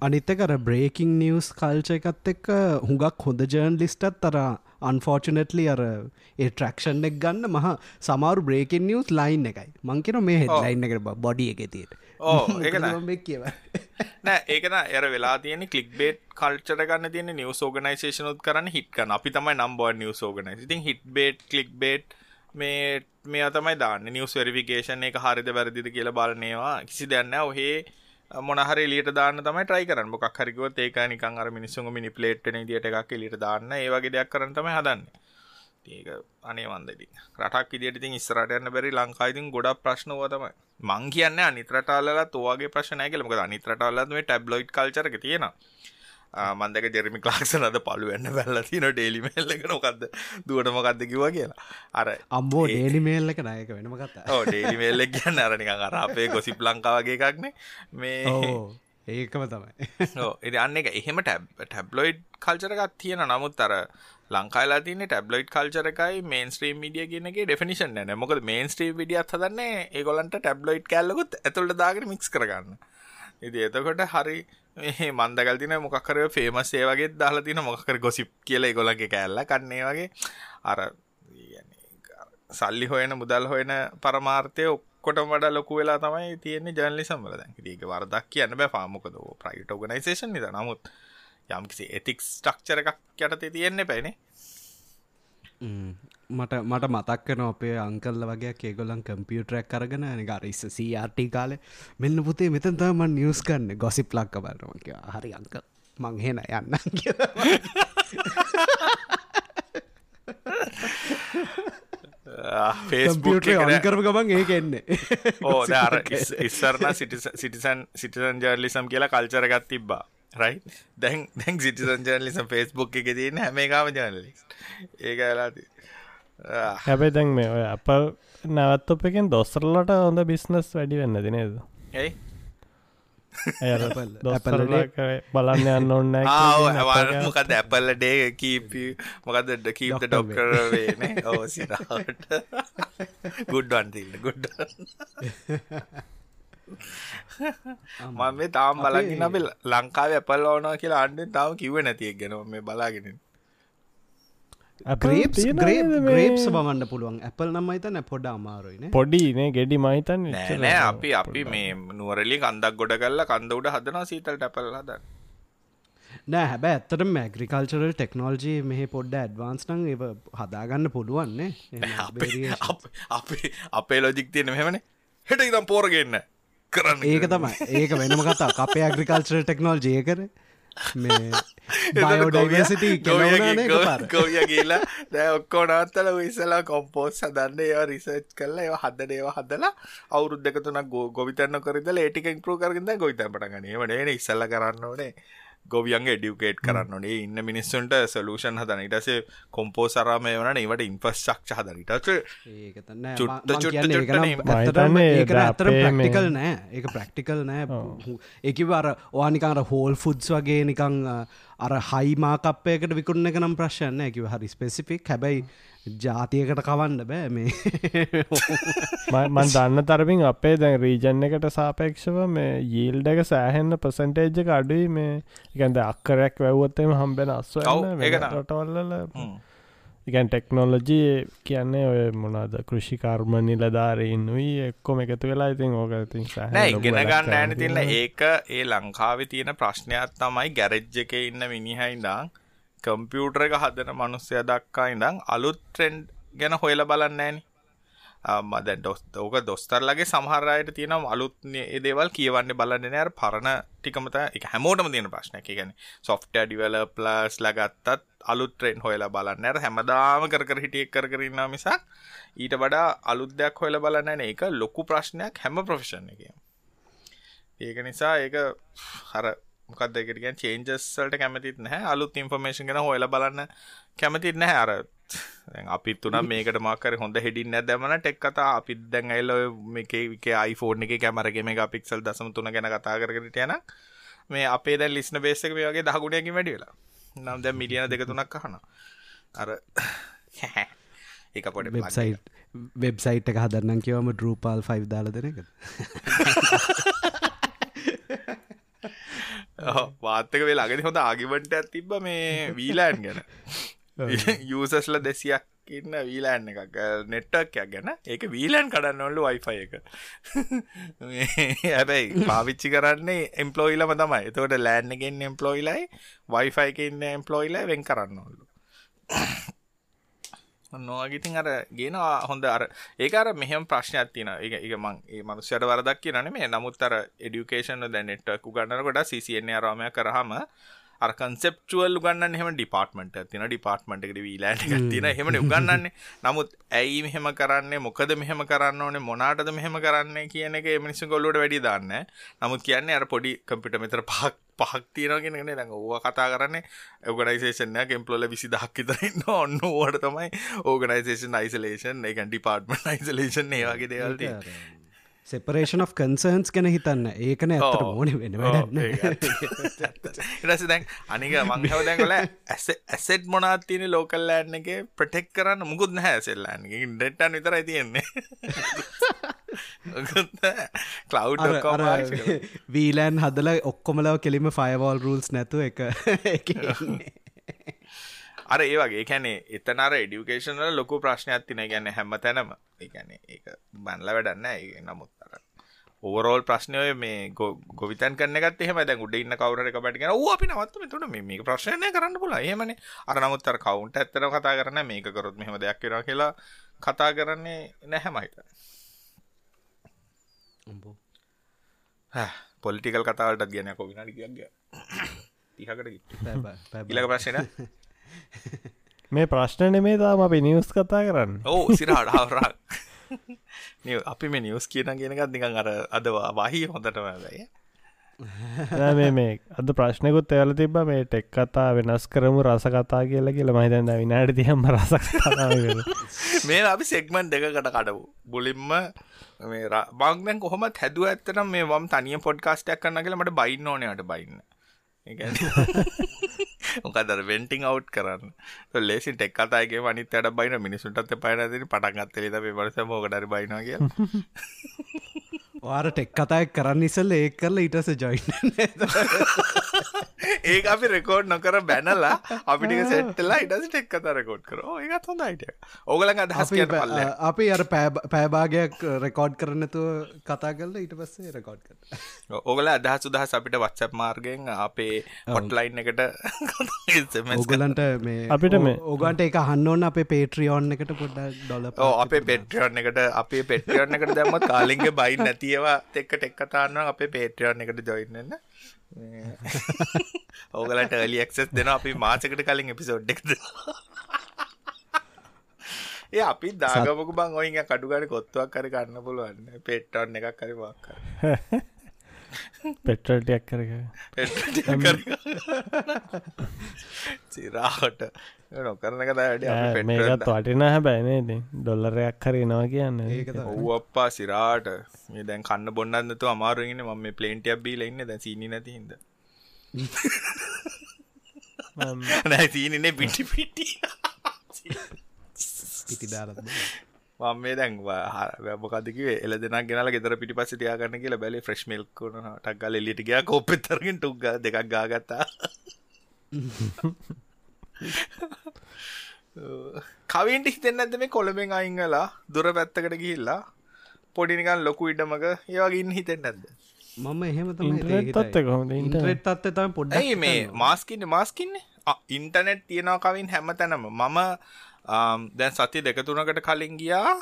අනිත්තකර බ්‍රේකින් නිවස් කල්ච එකත් එක්ක හුඟක් හොඳ ජර්න් ලිස්ටත් තර අන්ෆෝර්චනටලි අර ඒ ට්‍රක්ෂන් එක් ගන්න මහ සමාරු බ්‍රේකෙන් නිියස් ලයින් එකයි. මංකෙන මේ හෙඩ්ලයින් එකට බොඩි එක තියට ඕ කියව නෑ. ඒකන එර වෙලා තියෙන කලික් බේට් කල්චර ගන්න තියෙන නිවස් ෝගනයිසේෂනුත් කරන්න හිටකන අපි තමයි නම්බෝ නිවස් ෝගනයි ඉතින් හිට බේට් කලික් බේට් මේ මේ තමයි දාන්න. නිවස් වෙරිෆිකේෂන් එක හරිද වැරදිද කියලා බලනේවා කිසි දෙන්න ඔහේ මොනහරි ලියට දාන්න තමයි ට්‍රයි කරන්න. මොකක් හරිකුවත් ඒක නිකන් අර මිනිස්සුන්ග මිනි ප්ලේට් වෙන විදියට එකක් එළියට දාන්න. ඒ වගේ දෙයක් කරන්න තමයි හදන්නේ. ඒක අනේ මන්ද ඉතින් රටක් විදියට ඉතින් ඉස්සරහට යන්න බැරි ලංකාවේ ඉතින් ගොඩක් ප්‍රශ්න ඕවා තමයි. මං කියන්නේ අනිත් රටවලත් ඔයගේ ප්‍රශ්න නැහැ කියලා. මොකද අනිත් රටවලත් මේ ටැබ්ලොයිඩ් කල්චර් එක තියෙනවා. මන්දක ජෙරමි ක්ලාක්ෂන අද පලුවන්න බැල්ල තින ඩේලිමේල්ල එක නොකක්ද දුවට මොකක්ද කිව කියලා. අර අම්බෝ ඩේලිමේල්ල එක නායක වෙනම කත්තා ඕ ඩේලිමේල්ල කියන්න අරනික අර අපේ ගොසිප් ලංකාවගේ එකක්නේ මේ ඒකම තමයි. එ අන්න එක එහෙම ටැබ් ටැබ්ලොයිඩ් කල්චරකත් තියෙන නමුත් අර ලංකාලා තින ටැබ්ලොයිඩ් කල්චරකයි මේන් ස්ත්‍රීම් මිඩිය කියනගේ ඩෙෆිනිෂන් න. මොකද මේන් ස්ත්‍රී විඩියත් හදන්නේ ඒගොලන්ට ටැබ්ලොයිඩ් කැල්ලකුත් ඇතුළට දාගෙන මික්ස් කරගන්න ඉති එතකොට හරි මේ මන්දකල් තින මොකක්කර ෆේමස් ඒ වගේ දාලා තින මොකකර ගොසිප් කියල ගොලගේ කෑල්ල කන්නේ වගේ. අර සල්ලි හොයන මුදල් හොයන පරමාර්ථය ඔක්කොට වඩ ලොකු වෙලා තමයි තියෙන්නේ ජර්ලිසම් වල. දැන් ඒක වරදක් කියන්න බෑ පාමොකද ප්‍රයිවට් ඕගනයිසේෂන් නිද? නමුත් යම්කිසි එතික්ස් ස්ට්‍රක්චර එකක් යටතේ තියෙන්නේ පැනේ මට මට මතක්කන අපේ අංකල්ල වගේ ඒගොලන් කම්පියුටරක් කරගෙන ගරිස්ස සRT කාලෙ. මෙන්න පුතේ මෙතන් තම නිියස් කන්න ගොසිප් ලක්ක බලනක හරි අංක මංහෙන යන්න ෆේස්බුට අන්කරපු ගමන් ඒක එන්නේ. ඕ ඉස්සරන සිටිසන් සිටිසන් ජර්ලිසම් කියලා කල්චරගත් තිබ්බා. රයි දැන් දැන් සිටිසන් ජර්ලිසම් ෆේස්බුක් එක තියන්න හැම එකම ජනලි ඒක ඇලාති හැබැයි දැන් මේ ඔය අපල් නැවත්තොප එකෙන් දොස්සරලට හොඳ බිස්නස් වැඩි වෙන්න දිනේද ඇයි බලන්න යන්න ඔන්න මොකද ඇපල්ල ඩේ කීප මොකද කීප ඩොක්කර වේන ඕ සිරාට ගුඩ්වන්තින්න ගුඩ් මම මේ තාම් බලගින්න අප ලංකාව ඇපල් ඕනවා කියලා අන්න තාම කිව නැතියක් ගැන මේ බලාගෙන ග්‍රේප්ස් ග්‍රේප්ස් බවන්න පුළුවන්. ඇපල් නම් හිතන පොඩ අමාරුයින පොඩිනේ ගෙඩි මහිතන් නෑ අපි අපි මේ නුවරලි කන්දක් ගොඩ කල්ල කන්ද උඩ හදනවා සීතල් ටැපල් හද නෑ හැබැ ඇත්තට මැග්‍රිකල්චරල් ටෙක්නෝජී මෙහ පොඩ්ඩ ඇඩ්වාන්ස් නං ඒ හදාගන්න පුළුවන්නේ අපේ අපේ ලොජික් තියෙන මෙමන හෙට ඉතම් පෝරගන්න කරන්න ඒක තමයි. ඒක වෙනම කතා අපේ ඇග්‍රිකල්චරල් ටෙක්නෝල් ජය කර බයෝඩයිවසිටි ගොවිය කියලා දැ ඔක්කෝ නත්තල විසලා කොම්පෝස් හදන්න ඒවා රිසර්ච් කරලා ඒවා හදන ඒවා හදලා අවුරුද්ධක තුනක් ගොවිතන්න කරද ඒටික ඉම්පරු කරගද ගොවිත පටගනීම නේ ඉස්සල්ල කරන්න ඕනේ ගොවියන්ගේ ඩියුකේට් කරන්න ඕනේ. ඉන්න මිනිස්සුන්ට සලූෂන් හදන ඉටසේ කොම්පෝ සරමය වන ඒවට ඉන්ෆස්චක්ෂ හදනට ඇතර ප්‍රක්ටිකල් නෑ ඒ ප්‍රක්ටිකල් නෑ ඒකිවර ඕනිකාර හෝල් ෆුඩ්ස් වගේ නිකං අර හයිමාකප්පයකට විකුණ එක නම් ප්‍රශ්යන්න ඇකිව හරි ස්පෙසිෆික් හැබැයි ජාතියකට කවන්න බෑ මේ. මන් දන්න තරමින් අපේ දැන් රීජන් එකට සාපේක්ෂව මේ යීල්ඩ එක සෑහෙන්න පසන්ටේජ්ජ අඩුයි මේ. එකන්ද අක්කරයක් වැැව්වත්තම හම්බෙන අස්ව රටවල්ල ඉගැන් ටෙක්නෝලජී කියන්නේ ඔය මොනාද කෘෂිකර්ම නිලධාරීන් වී එක්කොම එකතු වෙලා. ඉතින් ඕක ඉතින් ඉගෙන ගන්න ඇන තිල්ල ඒක ඒ ලංකාව තියෙන ප්‍රශ්නයක් තමයි. ගැරෙජ්ජ එක ඉන්න මිනිහයින්දා කම්පියුටර එක හදන මනුස්සය දක්කා ඉඳං අලුත් ට්‍රෙන්ඩ් ගැන හොයල බලන්න ෑනි. මද ඩොස් ඕක දොස්තරලගේ සමහරයට තියෙන අලුත් ඒදේවල් කියවන්න බලන්න අර පරණ ටිකමත එක හැමෝටම තියෙන ප්‍රශ්න එක ගැන සොෆ්ට ඩිවල ප්ලස් ලගත්තත් අලුත් ට්‍රෙන්න් හොයලා බලන්න ඇර හැමදාම කර හිටියෙක් කර කරන්න මිසක් ඊට වඩා අලුද්දයක් හොයල බලන්න එක ලොකු ප්‍රශ්නයක් හැම ප්‍රොෆෙෂන් එක ඒක නිසා ඒක හර මොකක්ද එකට කියන්නේ චේන්ජස් වලට කැමතිත් නැහැ අලුත් ඉන්ෆර්මේෂන් ගැන හොයලා බලන්න කැමතිත් නැහැ අර අපිත් උනම් මේකට මොකක් හරි හොඳ හෙඩින් නැද්ද දැම්මම ටෙක් කතා අපිත් දැන් ඇවිල්ලා ඔය මේකේ මේකේ iPhone එකේ කැමරා මෙගාපික්සල් 0.3 ගැන කතා කර කර හිටියනම් මේ අපේ දැන් ලිස්න බේස් එක මේ වගේ 10 ගුණයකින් වැඩි වෙලා. නම් දැන් මිලියන දෙක තුනක් අහනවා. අර ඒක පොඩි වෙබ්සයිට් වෙබ්සයිට් එක හදන්නම් කියවම Drupal 5 දාලා දෙන එකද? වාත්තක වේ ළඟදි හොඳ ආගිමට ඇතිබ මේ වීලෑන් ගැන. යසස්ල දෙසියක් ඉන්න වීලෑන් එකක් නෙට්ටක්යක් ගැන. ඒක වීලෑන් කඩන්නවල්ලු වයිෆය එක. හැබැයි පාවිච්චි කරන්නේ එම්පලෝයිලම තමයි. එතකොට ලෑන්ගෙන් එම්පලෝයිලයි වයිෆයි එක ඉන්න එම්පලෝයිල වෙන් කරන්නවල්ලු නොගිතින් අර ගෙනවා හොඳ අර ඒකර මෙහම ප්‍රශ්නයක් තින එක එක මං ඒ මනුස්්‍යයට වරදක් කියනන මේ නමුත් අර එඩියුකේෂන් දැනෙට්ක් ගන්නකොට සිසින්නේ අරාමය කරහම අර කන්සෙප්චුවල් ගන්න එහම ඩිපාර්ට්මට තින ඩිපාර්ට්මට එකට වීලෑට තින හෙම. උගන්නන්නේ නමුත් ඇයි මෙහෙම කරන්නේ? මොකද මෙහෙම කරන්න ඕනේ? මොනාටද මෙහෙම කරන්නේ කියන එක මිනිස්සු ගොල්ලට වැඩි දන්න නමුත් කියන්නේ අර පොඩි කම්පිට මෙතර පහක් පහක් තියෙනගෙන නේ දැන් ඕවා කතා කරන්නේ ඕගනයිසේෂන් එකක්. එම්ප්ලොයිල 20000ක් විතර ඉන්න ඔන්න ඕවට තමයි ඕගනයිසේෂන් අයිසොලේෂන් ඒ කියන්නේ ඩිපාර්ට්මන්ට් අයිසොලේෂන් ඒ වගේ දේවල් තියෙන්නේ සෙපරේෂන් of කන්සර්න්ස් කෙන හිතන්න. ඒකන ඇතට ඕන වෙන ඉරස දැන් අනික මංහව දැන්ගල ඇසෙට් මොනාත් තියෙන ලෝකල් ලෑන් එක? ප්‍රටෙක් කරන්න මුකුත් නැහැ සෙල්ලන්න ඩෙට්ටන් විතරයි තියෙන්නේ. කලව් වීලෑන් හදල ඔක්කොමලව කෙලිම ෆයිවෝල් රූල්ස් නැතු එක අර ඒ වගේ. කැනේ එතනර එඩියුකේෂනල ලොකු ප්‍රශ්නයක් තින ගැන්න හැම තැනම. ඒගැන ඒක බන්ල වැඩන්න ඒ නමුත්තර ඕරෝල් ප්‍රශ්නය මේ ගොවිතන් කන්නගත් එහම දැ උඩ ඉන්න කවර එක පටිගෙන ඌ අපි නවත්තම තුන. මේ ප්‍රශ්නය කරන්න පුල ඒමන අර නමුත්තර කවුන්ට ඇත්තර කතා කරන්න මේක කරොත් මෙහම දෙයක් කර කියලා කතා කරන්නේ නැහැමයිත පොලිටිකල් කතාවලට කියන කොවිනාඩි කියග තිහකට ඉලක ප්‍රශ්න මේ ප්‍රශ්න නෙමේ තාම අපි නිවස් කතා කරන්න. ඕ සිරහට හවරක් අපි මේ නිවස් කියන කියෙනකත් නිකන් අර අදවා වහි හොඳටම වැය මේ මේ අද ප්‍රශ්නකුත් එවල තිබ මේ ටෙක් කතා වෙනස් කරමු රස කතා කියල කියල. මහිතන්න විනාට තියම රස මේ අපි සෙක්මන් දෙකට කඩවු බුලින්ම මේ බංගන් කොහොමත් හැදුව ඇත්තනම් මේ වම් තනිය පොඩ්කාස්ටයක් කන්න කියලා මට බයින්න ඕනයට බයින්න මොකදර වෙන්ටිං අව් කරන්න. ලෙසි ටෙක් කතාගේ මනිත් අට බයින මිනිසුන්ටත් පයිනදරි පටන්ගත් ෙද පරස මෝකටර බයින කිය වාර ටෙක් කතායක් කරන්න ඉසල්ල ඒ කරලා ඊටස ජොයින් ඒ අපි රෙකෝඩ් නොකර බැනලා අපිටික සෙට්ටලා ඉටස ටෙක් කත රෙකෝඩ් කර ඒත් හොඳ අයිට ඕගලඟ අදහස් පල්ල. අපි අර පෑබාගයක් රෙකෝඩ් කරන්නතු කතා කරල ඊට පස්සේ රෙකෝඩ් කර ඕගල අදහස් සුදහස් අපිට වත්සප් මාර්ගෙන් අපේ හොට්ලයින් එකට ඔගලන්ට මේ අපිට මේ ඕගන්ට එක හන්නවන්න අපේ පේට්‍රියෝන් එකට පොඩ්ඩ ඩොල අපේ පෙට්‍රියෝන් එකට අපේ පෙට්‍රියෝන් එකට දැම්ම කාලින්ගේ බයි නැතිවා එක්ක ටෙක් කතාන්න අපේ පේට්‍රියෝන් එකට ජොයින්න ඕගලට එලියක්සෙස් දෙන අපි මාසකට කලින් එපිසෝඩ් එකද? ඒ අපි දාගමක බං ඔයින් කඩුගඩ කොත්තුවක් කර ගන්න පුළුවන්න පෙට්ටන්න එකක් කරවාක් පෙට්‍රටයක් කරක සිරාහට නොකරන කත මේකත් වටින හැබැයිනේ ඩොල්ලරයක් කරනවා කියන්න. ඔව් අප්පා සිරාට. මේ දැන් කන්න බොන්නන්නතු අමාරුගෙන ම මේ පලේන්ටියක් බීල ඉන්න. දැ සීනි නැතිහිද නැ සීනනේ පිටි. පිටි පිටි දාරත් මම මේ දැන් මොකදකිවේ එල දෙෙන ගෙනල ගෙදර පිටි පස්ස තියාගන්න කියලා බැලි ෆ්‍රෙශ් මිල් කුණ ටක්ගල එලිට ගයා කෝපෙතරගෙන් ටුක්ග දෙකක් ගාගත්තා. කවින්ට හිතෙන් ඇද මේ කොළඹෙන් අයිංගලා දුර පැත්තකට ගිහිල්ලා? පොඩිනිකන් ලොකු ඉඩමක. ඒවාගින් හිතෙන් නැද්ද? මම එහෙම ඉන්ට්‍රෙට් අත්ත තම පොඩ්ඩයි මේ මාස්කින්න මාස්කින්නේ ඉන්ටනෙට් තියෙනවා කවින් හැම තැනම මම දැන් සති දෙකතුනකට කලින් ගියා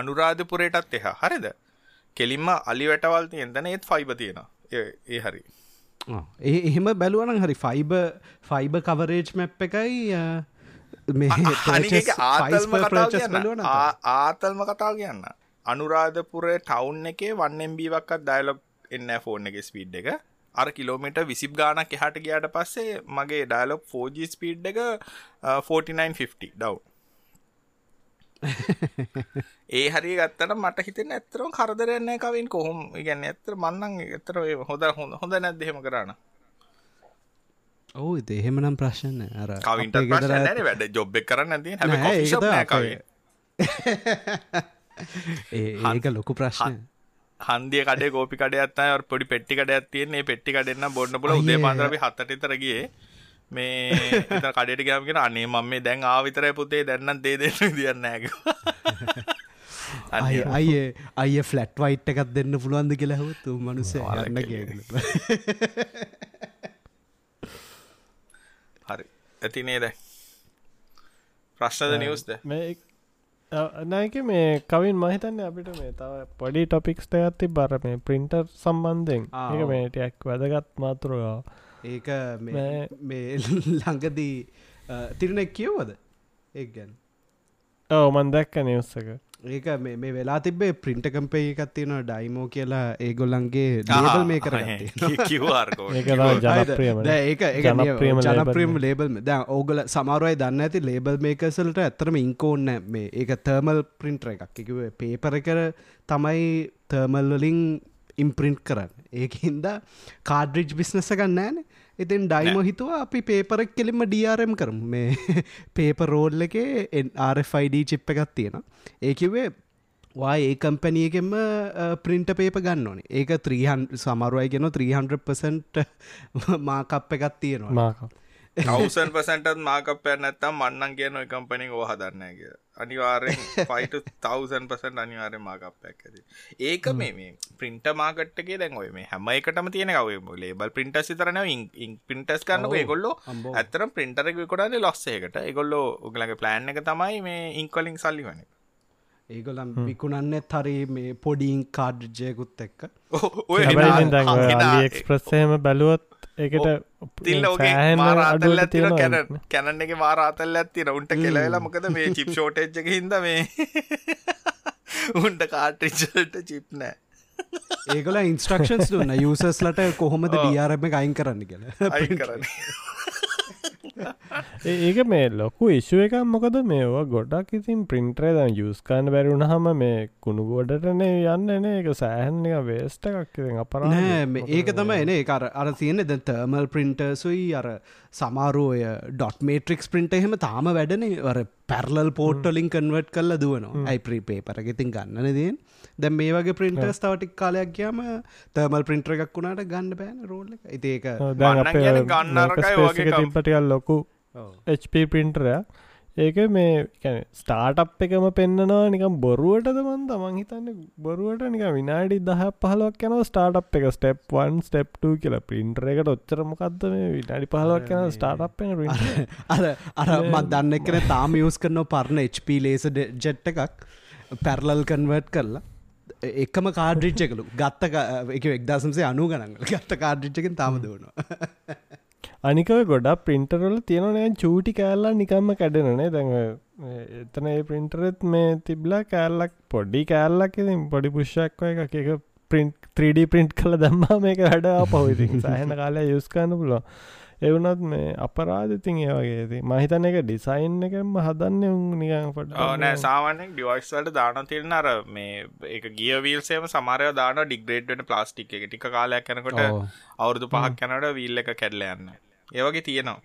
අනුරාධපුරයටත් එහා. හරිද? කෙලින්ම අලි වැටවල් තියෙන දැන ඒත් ෆයිබ තියෙන ඒ හරි. ඒ එහෙම බැලුවනම් හරි ෆයිබ ෆයිබ කවරේජ් මැප් එකයි ආතල්ම කතාව කියන්න. අනුරාධපුරේ ටවුන් එකේ වන්නෙම්බීවක්කත් ඩයිලොග් එන්න ෆෝන් එක ස්පීඩ් එක අර කිලෝමිට විසිබ් ගානක් එහට ගියාට පස්සේ මගේ ඩයිලොක් 4G ස්පීඩ් එක 4950 ඩව් ඒ හරි ගත්තට මට හිතෙන ඇතරම් කරදරන්න කවින්. කොහොම? ඉගැන්න ඇතර මන්නන් එතර හොද හොඳ හොඳ නැද්දහෙම කරන්න ඔවු දෙහෙමනම් ප්‍රශ්න අර කවින්ට වැඩ ජොබ් කරන්න ඇති හැ ඒක ලොකු ප්‍රශ්න හන්දිය කඩේ ගෝපි කඩයත්තා පොඩි පෙට්ටි කඩයක් තියෙන්නේ. පෙට්ටි කඩෙන්න්න බොන්න බල උදේ පාන්දරපි හත්තටතරගේ මේ කඩට ගමගෙන අනේ මම මේ දැන් ආවිතර පුතේ දැන්නම් දේ දෙන්න දියන්න ඇක අය අය අය ෆලට් වයිට් එකත් දෙන්න පුළුවන්ද කියලා හවතු මනුස න්න කිය හරි. ඇති නේද? ප්‍රශ්නද නිවස්ද මේ නයක මේ කවින් මහිතන්න අපිට මේ තව පොඩි ටොපික්ස්ට ඇති බර මේ ප්‍රින්ටර් සම්බන්ධෙන් ඒක මේටයක් වැදගත් මාතුරවා ඒක මේ ළඟදී තිරනෙක් කියවද ඒ ගැන්. ඕ මන් දැක්ක නිවස්සක ඒක මේ වෙලා තිබේ ප්‍රින්ට කම්පේ එකත් තියෙන ඩයිමෝ කියලා ඒගොල්ලන්ගේ ලේබල් මේ කර ඒක ජනප්‍රියම. ලේබල් ද ඕගල සමාරුවයි දන්න ඇති ලේබල් මේකසලට ඇතරම ඉංකෝන්න මේ ඒක තර්මල් පින්ට්‍ර එකක්. එකවේ පේපර කර තමයි තර්මල්වලින් ඉම්ප්‍රින්ට් කරන්න. ඒකහින්ද කාඩ්‍රිජ් බිස්නස ගන්නෑනේ ඉතින් ඩයිම හිතුව අපි පේපරක් කෙලින්ම ඩRම් කරම. මේ පේපරෝල් එක RFID චිප් එකත් තියෙන ඒකිවේ වා ඒ කම්පැනියගෙන්ම ප්‍රින්ට පේප ගන්න ඕනේ. ඒක 300 සමරුවයි ගෙන 300% මාකප් එකත් තියෙනවා. මාකප් තවසන් පසටත් මාකපය නැත්තම් මන්නන් කියන කම්පනි ෝ හදන්න කිය අනිවාරෙන් ෆයිට තවසන් පසට අනිවාරය මාකපයක් ඇති. ඒක මේ මේ ප්‍රින්ට මාකට්ගේ දැන් ඔය මේ හැම එකටම තියෙන කව ලේබල් පින්ට සිතරන පින්ටස් කරන්නක ගොල්ලො ඇතර පින්ටරක කොඩද ලොස්සේකට එගොල්ලෝ උගලගේ ප්ලෑන් එක තමයි මේ ඉංකොලින් සල්ලි වන ඒගොලම් විකුණන්න හරි මේ පොඩිං කාඩ්ජයකුත් එක්ක. එක්ස්ප්‍රස්සේම බැලුවොත් ඒකට මාරාතල් ඇතින කැන කැනන්න එක මාරාතල් ඇත්තින උන්ට කෙලවෙලා මොකද මේ චිප් ෂෝටෙජ්ජක හිද මේ උන්ට කාටරිචල්ට චිප් නෑ. ඒකල ඉන්ස්ට්‍රක්ෂන්ස් දුන්න. යුසස්ලට කොහොමද ඩියාරම අයින් කරන්න කියලා. අයින් කරන්න ඒක මේ ලොකු ඉශුව එක මොකද මේවා ගොඩක් ඉතින් පින්ට්‍රේ ද යස්කාන්න බැරිුණ හම මේ කුණු ගොඩටනේ යන්න එක සෑහන් එක වේස්ට එකක් අපර ඒක තම එන අර අර තියෙන ද තර්මල් පින්ටර්සුයි අර සමාරෝය ඩොට් මේට්‍රික්ස් පින්ට එහෙම තාම වැඩන. වර පැරලල් පෝට්ටලින් කන්වට් කල්ල දුවනවා. ඇයිප්‍රී පේපරගෙතින් ගන්නන දයෙන් දැ මේ වගේ පින්ටර්ස් තවටික් කාලයක් කියම තර්මල් පින්ට්‍ර එකක් වුණට ගන්න බෑන රෝල්ල ඉතිඒක ගන්න තිපටියල් ලොකු HP පින්ටරය ඒක මේ ස්ටාටප් එකම පෙන්න්නනවා නිකම් බොරුවටද මන් තමන් හිතන්න? බොරුවට නික විනාඩි දහ පහලක් යන ස්ටාටප් එක. ස්ටප් වන් ස්ටප් කියල පින්ටර එකට ඔච්චරමකක්ද මේ විනාඩි පහලක් යන ස්ටාටප් අර අර මත් දන්න එකන තාම යස් කරන පරණ HP ලේස ජෙට් එකක්. පැරලල් කන්වර්ට් කරලා එකම කාඩ්‍රිච්චකලු ගත්ත එක එක්දසම්සේ අනු ගනන් ගත්ත කාඩ්‍රිච්චකින් තාම දවනවා. අනිකව ගොඩක් පින්ටරල තියෙනනෑ චූටි කෑල්ලා නිකම්ම කැඩෙනනේ දැඟ එතන ඒ පින්ටරෙත් මේ තිබ්ලා කෑල්ලක් පොඩ්ඩි කෑල්ලක් ඉතින් පොඩි පුෂ්ක් එක එක පින්ට් 3D පින්ට් කළ දම්මා මේක වැඩා පවඉතින් සහන කාලය යුස්කාන්න පුලො එවනත් මේ අපරාධතින් ඒවගේ මහිතන එක ඩිසයින් එකම හදන්න පට නෑ සාමානෙක් ඩිවයිස්වලට දාන තිරන අර මේ එක ගියවීල්සේම සමරය දාන ඩිග්‍රේඩ්ට ප්ලාස්ටික් එක. ටික කාලයක් කනකොට අවුරදු පහක් කැනට වීල් එක කැඩල යන්න ඒවගේ තියෙනවා.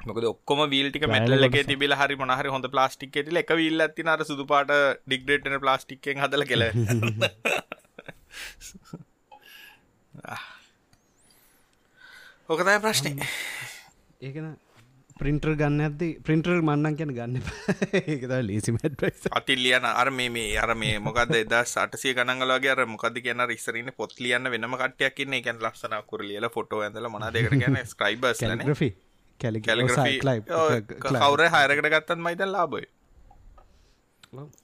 මොකද ඔක්කොම වීල්ටික මැටලගේ තිබිල හරි මොනහරි හොඳ ප්ලාස්ටික් ඇතිල එක විල් ඇති අර සුදුපාට ඩිග්‍රේටන ප්ලාස්ටික්ෙන් හදල කෙල ඕකතයි ප්‍රශ්නය ඒකන පින්ටර් ගන්න ඇති පින්ටර් මන්නන් කියන ගන්න ඒකත ලේසිමට අතිල්ලියන අර මේ මේ අර මේ මොකද එදා සටසිය ගනගලගේ අර මොකද කියන රිස්සරන්න පොත් ලියන්න වෙනම කටයක්න්න එකන් ලක්ෂන කර ලියල ෆොටෝ ඇඳල මනදකට ගැන ස්ක්‍රයිබස් ග්‍රි කවර හයරකට ගත්තන් මයිත ලාබයි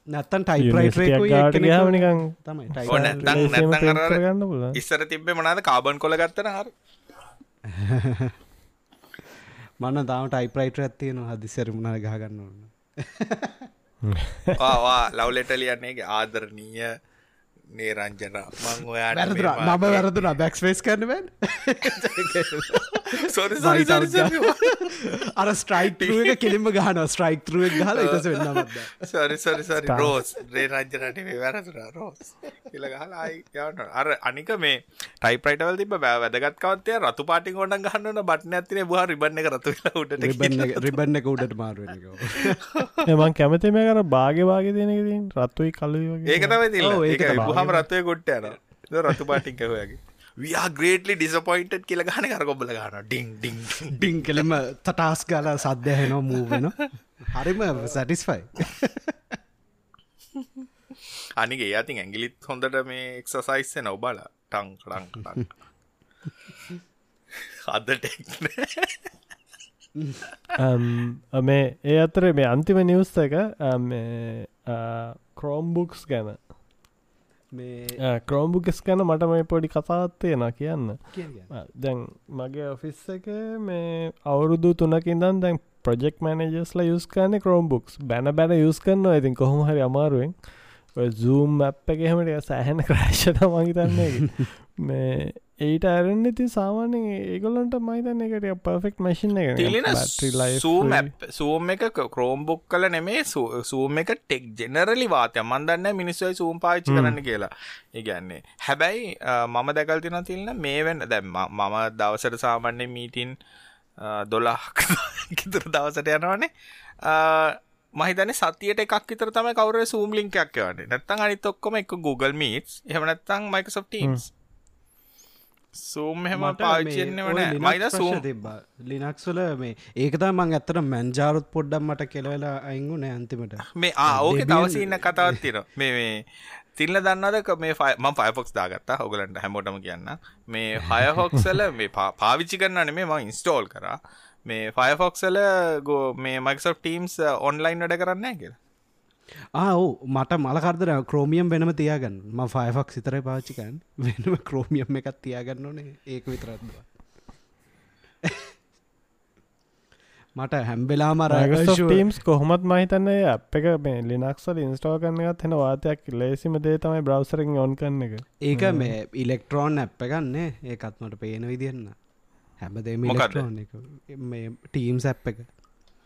නැත්තන් ටයිපරයිට ගාටගනිකං තමයි ඉස්සර තිබේ මනාද කාබන් කොල ගත්තන හර මන්න තාම ටයිපරයිට ඇත්තියෙන හදිසරමුණ ගහගන්න ඕන්න වා ලව්ලෙටලියන්නේගේ ආදරණීය නේරංජන. මං ඔයාට නම වැරදුනා. බැක්ස්පේස් කරනවෙන් අර ස්ට්‍රයික් එක කෙලිම ගහන ස්ට්‍රයික් තරුවක් හල ඉටස වෙන්න සරි සරි සරි රෝස් රේරංජනට වැරදුන. රෝස් කියල ගහලා යන්න අර අනික මේ ටයිපයිටවල් තිබ බෑ වැදගත්කවත්තය රතු පාටි ගොඩ ගන්නන බට්න ඇතින බහ රිබන්න එක රතු උට රිබන්න එක උඩට මාරුව එමන් කැමති මේ කර භාගවාගේ තියෙනකින් රත්තුයි කලුයි වගේ. ඒක තමයි ඒ හම රත්වය ගොට්ට යන රතු පාටිංකවගේ වයා ග්‍රේටලි ඩිසපොයින්ට් කියල ගන කර කොබල ගන ඩිං ඩිං ඩිං. කෙලෙම තටාස් ගල සද්‍යයනෝ මූවෙන හරිම සැටිස්ෆයි අනිගේ යතින් ඇගිලිත් හොඳට මේ එක්සසයිස්ස නව බල ටං රං අදට මේ ඒ අතර මේ අන්තිම නිවස්ස එක ක්‍රෝම්බුක්ස් ගැන. මේ ක්‍රෝම්බුකෙස් ගැන මට මේ පොඩි කතාත්තයෙන කියන්න. දැන් මගේ ඔෆිස් එක මේ අවුරුදු තුනකින්දන් දැන් ප්‍රජෙක් මනජස්ල යුස් කන ක්‍රෝම්බුක්ස් බැන බැන යුස් කරන්න ඉතින් කොහොම හරි අමාරුවෙන්. සූම් අප් එක එහෙමට සෑහෙන ක්‍රශ්ට මහිතන්නේ මේ ඒට ඇරෙන් ඉති සාමානෙන් ඒගොලන්ට මයිතන්න එකට පර්ෆෙක්් මශින් එක සූම් එක ක්‍රෝම්බුක් කල නෙමේ සූම් එක ටෙක් ජෙනරලි වාතය මන්දන්න මිනිස්සුවයි සූම් පාච්චි කරන්න කියලා. ඒගැන්නේ හැබැයි මම දැකල් තින තිල්න්න මේ වෙන්න දැම් මම දවසට සාමන්‍ය මීටින් දොලාක් කිතුර දවසට යනවනේ. මහිතන සතියට එකක් විතර තම කවර සූම් ලින්කයක් වන්නේ නැත්තන් අනිත් ඔක්කොම එක Google මීටස් එහෙමනැත්තං Microsoft Teams සූම් හෙම පාචෙන්න්න වන මයිද සූම් තිබ්බා. ලිනක්ස්වල මේ ඒකතා මං ඇත්තට මැන්ජාරුත් පොඩ්ඩම් මට කෙලවෙලා අයිංගු නෑ අන්තිමට. මේ ආෝක දවසඉන්න කතාවත් තිර මේ තිල්ල දන්නදක මේ ම පයෆොක්ස් දාගත්තා. හොගලන්ට හැමෝටම කියන්න. මේ හයහොක්සල මේ පාවිච්චි කරන්න මේ ම ඉන්ස්ටෝල් කර. මේ ෆයෆොක්සල ගෝ මේ මයික්සොෆ් ටීම්ස් ඔන්ලයින් වැඩ කරන්න කියලා ආව් මට මලකරදර ක්‍රෝමියම් වෙනම තියාගන්න. ම ෆයෆක් සිතර පාචිකන් වෙනම ක්‍රෝමියම් එකත් තියාගන්න ඕනේ. ඒක විතරත්වා මට හැම්බෙලා මර ටීම්ස් කොහොමත් මහිතන්නේ අප එක මේ ලිනක්සල් ඉන්ස්ටෝ කරන්නගත් හෙන වාතයක් ලේසිම දේ තමයි බ්‍රවසරින් ඔන් කරන්න එක. ඒක මේ ඉලෙක්ට්‍රෝන් ඇප් එකන්නේ ඒකත් මට පේන විදින්න හැමදේම ටීම්ස් ඇප් එක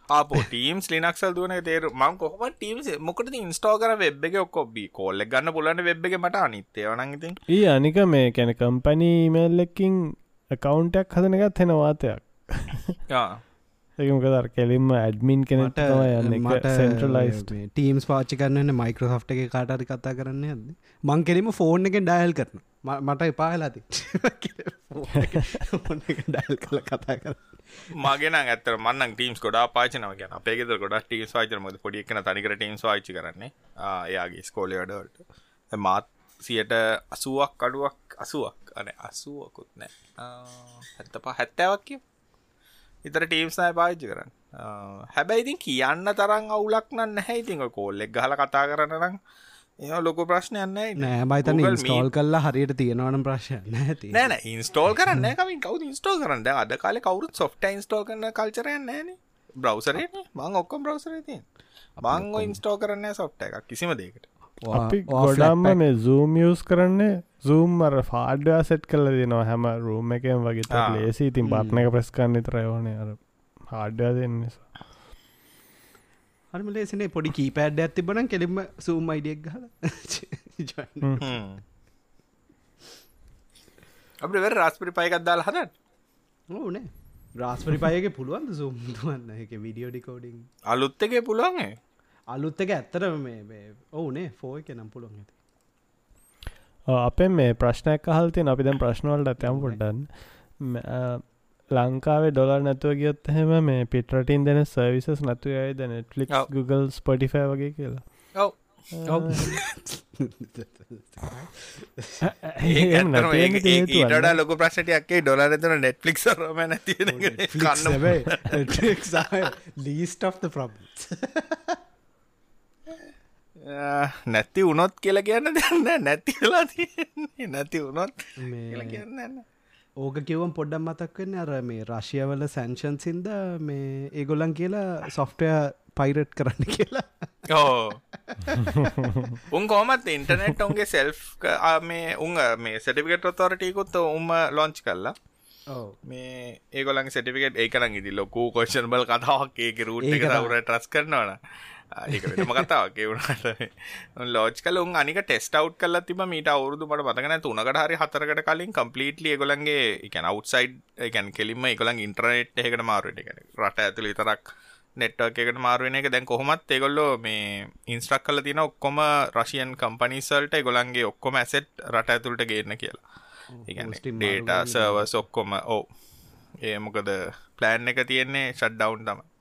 ආපෝ ටීම්ස් ලිනක්සල් දුවන තේර මං කොහම ටීම්ස් මොකට ඉන්ස්ටෝ කර වෙබ් එක ඔක්කොබී කොල්ල ගන්න පුලන්න වෙබ් එක මට අනිත්තය වනගඉතින් ඒ අනික මේ කැන කම්පනී මේල්ලකින් කවුන්ටක් හදන එකත් හෙන වාතයක්. ඒකමකදර කෙලින්ම ඇඩ්මින් කෙනට යන්න. සෙන්ට්‍රලයිස් ටීම්ස් පාච්චි කරන්න මයිකරහ් එක කාටරි කතා කරන්න ඇද මං කෙරීම ෆෝන් එක ඩයල් කරන මට එපාහලාති ඩයල් කල කතා කර මගෙන ඇත මන්න ටීම්ස් ගොඩා පාචනව ගැන අපේගෙද ගොඩ ටීම්ස් වාචන මොද පොඩි එකන තනිකර ටීම්ස් වාචි කරන්නේ. එයාගේ ස්කෝලි වැඩවලට. මාත් සියට අසුවක් අඩුවක් අසුවක්. අන අසුවකුත් නෑ හැත්තපා හැත්තෑවක් කිය ඉතර ටීම්ස් නය පාච්චි කරන්න. හැබැයිඉතින් කියන්න තරම් අවුලක් නන්න හැයිතිං කෝල්ලෙක් ගහල කතා කරනනම් ඒ ලොක ප්‍රශ්නයන්න නෑ මයිතන ස්ටෝල් කල්ලා හරියට තියෙනවන ප්‍රශ්න නැති නෑන ඉන්ස්ටෝල් කරන්න කමින් කවු ඉන්ස්ටෝල් කරන්න? අද කාල කවරුත් සොෆ්ට ඉන්ස්ටෝල් කරන කල්චරයන්න නෑන. බ්‍රවසරේ මං ඔක්කොම් බ්‍රවසර තින් බංග ඉන්ස්ටෝ කරන්න සොෆ්ට එකක් කිසිම දෙකට අපි ගොඩම්ම මේ සූම් යස් කරන්නේ සූම් අර ෆාඩ්ඩා සෙට් කල දෙනවා හැම රූම් එකෙන් වගේ. ලේසි ඉතින් බට්න එක ප්‍රස්කන්න තරයෝනේ අර හාඩ්ඩා දෙන්න නිසා හරම ලේසිනේ පොඩි කීපෑඩ් ඇත්ති බන කෙලින්ම සූම් අයිඩියක් ගල අප වෙර රස්පරි පයකත් දාලා හදන්න. ඕනේ රාස්පරි පයගේ පුළුවන්ද සූම්තුවන්න එක විඩියෝ ඩිකෝඩිං අලුත් එකේ පුළුවන්ගේ අලුත් එක ඇත්තර මේ ඕනේ ෆෝ එක නම් පුළුවන් ඇති. අපේ මේ ප්‍රශ්නයක් අහල්තිය අපි දැන් ප්‍රශ්නවලට ඇතයම් පොඩ්ඩන් ලංකාවේ ඩොලර් නැතුව ගියොත් එහෙම මේ පිටරටින් දෙන සර්විසස් නැතු අයි ද නෙට්ලික් Google ස්පොටිෆෑ වගේ කියලා. ඊට ලොක ප්‍රශ්ටයක්ේ ඩොලර තුන නෙට්ලික් රම නැති ලීස්ට of the problems. නැති උනොත් කියල කියන්න දෙන්න නැතිලා නැති වුණොත් කියන්න ඕක කිවම් පොඩ්ඩම් මතක්වෙන්න අර මේ රශයවල සැන්ෂන්සින්ද මේ ඒගොල්ලන් කියලා සොෆ්ටය පයිරට් කරන්න කියලා. ඕ උන් කෝමත් ඉන්ටනෙට් ඔන්ගේ සෙල්් මේ උන් මේ සටිකට තොරටයකුත් උම ලොංච් කරලා මේ ඒගොලන් සටිකට ඒකන ඉදි ලොකු කොෂන් බල් කතාවක් ඒක රුට් ට්‍රස් කරනවන ඒක වෙනම කතාවගේ වුණට ලෝච් කල උන් අනික ටෙස්ට අව් කල තිබ මීට අවුරදු මට මතකන තුනකට හරි හතරකට කලින් කම්පලිටලි ගොලන්ගේ එකන අවට්සයිඩ් එකන් කෙලින්ම එකගොලන් ඉන්ටරනෙට් එකට මාරුවට එක රට ඇතුළ තරක් නෙට්වක් එකට මාරුවෙන එක. දැන් කොහොමත් ඒගොල්ලෝ මේ ඉන්ස්ට්‍රක් කල තින ඔක්කොම රශයන් කම්පනිසල්ට ගොලන්ගේ ඔක්කොම ඇසෙට් රට ඇතුළට ගේන්න කියලා. ඩේට සර්වස් ඔක්කොම ඕ ඒ මොකද ප්ලෑන් එක තියෙන්නේ ෂඩ් ඩවන්්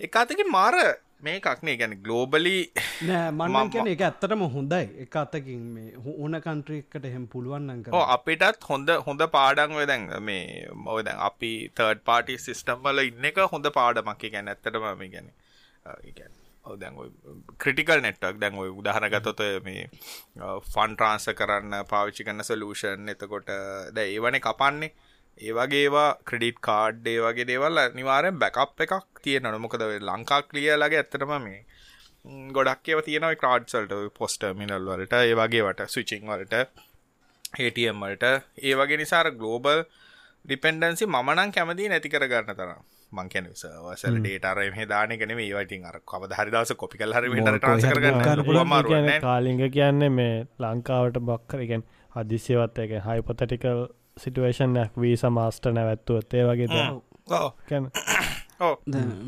තම එකතක මාර මේ කක්නේ ගැන ගලෝබලි නෑ මන්න කියන එක ඇත්තටම හොඳයි. එක අතකින් මේ ඕන කන්ට්‍රීකට හෙම පුළුවන්න්නක අපිටත් හොඳ හොඳ පාඩන් ඔය දැන් මේ මොද අපි තර්ඩ පාටි සිිස්ටම් වල ඉන්න එක හොඳ පාඩමක්. ගැන ඇත්තටම මේ ගැන දැන් ක්‍රටිකල් නෙට්වක් දැන් ඔය උදාහනගතොත මේ ෆන් ට්‍රාන්ස කරන්න පාවිච්චි කන්න සලූෂන් එතකොට ද ඒවන කපන්නේ ඒවගේවා ක්‍රඩිට් කාඩ් ඒ වගේ දේවල් නිවාරෙන් බැකප් එකක් තියෙන නොමොකද ලංකා කලියලගේ ඇත්තටම මේ ගොඩක් ඒව තියෙනව කාඩ්සල්ට පොස්ට මිනල් වලට ඒ වගේවට ස්විචිං වලට හටම් වලට. ඒ වගේ නිසාර ගලෝබල් ඩිපෙන්ඩන්සි මනං කැමති නැති කරගන්න තරම්. මංකැන සවසල ඩේටර එහ දානකන මේ වටින් අර කව හරිදස කොපි කල් හරි ට්‍රන්ස් කරගන්න කාලිංග කියන්නේ මේ ලංකාවට බක්කරගෙන් හදිසියවත් එක හයිපොතටිකල් සිටුවේෂන්යක් වී සමාස්ට නැවැත්තුවත්. ඒ වගේ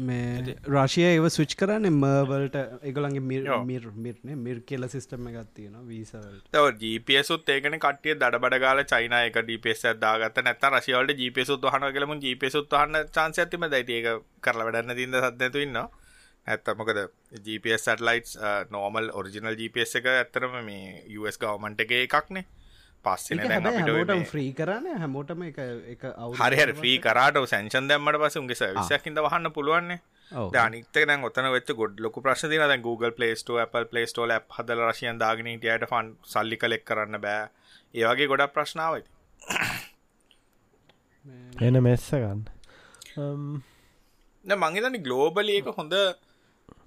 මේ රශය ඒව ස්විච් කරන්න මර්වල්ට එකළන්ගේ මිර් මිර් මිර්න මිර් කියල සිස්ටම එකත් තියෙන වීසවලට ජීපසුත් ඒකන කටිය දඩ ගල චයින එක ඩිපෙස් දාගත නැත රශයවලට ජීපසුත් හන කලම ජීපසුත් හන්න චාන්ස ඇතිම දැයිට ඒක කරල වැඩන්න තින්න සත්නැතු ඉන්න ඇත්තමකද GPS satellites normal original GPS එක ඇත්තරම මේ US ගවමන්ට එක එකක්නේ පස්සෙන හැමෝටම ෆ්‍රී කරන්න හැමෝටම එක හරිහර ්‍රී කරට සැංචන් දැම්මට පස උගේ විසයකින්ද වහන්න පුළුවන්නේ? අනිත දැන් ඔතන වෙච්ච ගොඩ් ලොකු ප්‍රශ්න තින දැන් Google පලේස්ටෝ Apple පලේස්ටෝල හදල රශයන් දාගනීටයට ෆන් සල්ලි කලෙක් කරන්න බෑ. ඒවගේ ගොඩක් ප්‍රශ්නාවයි එන මෙස්ස ගන්න. මංහිතනි ගලෝබල එක හොඳ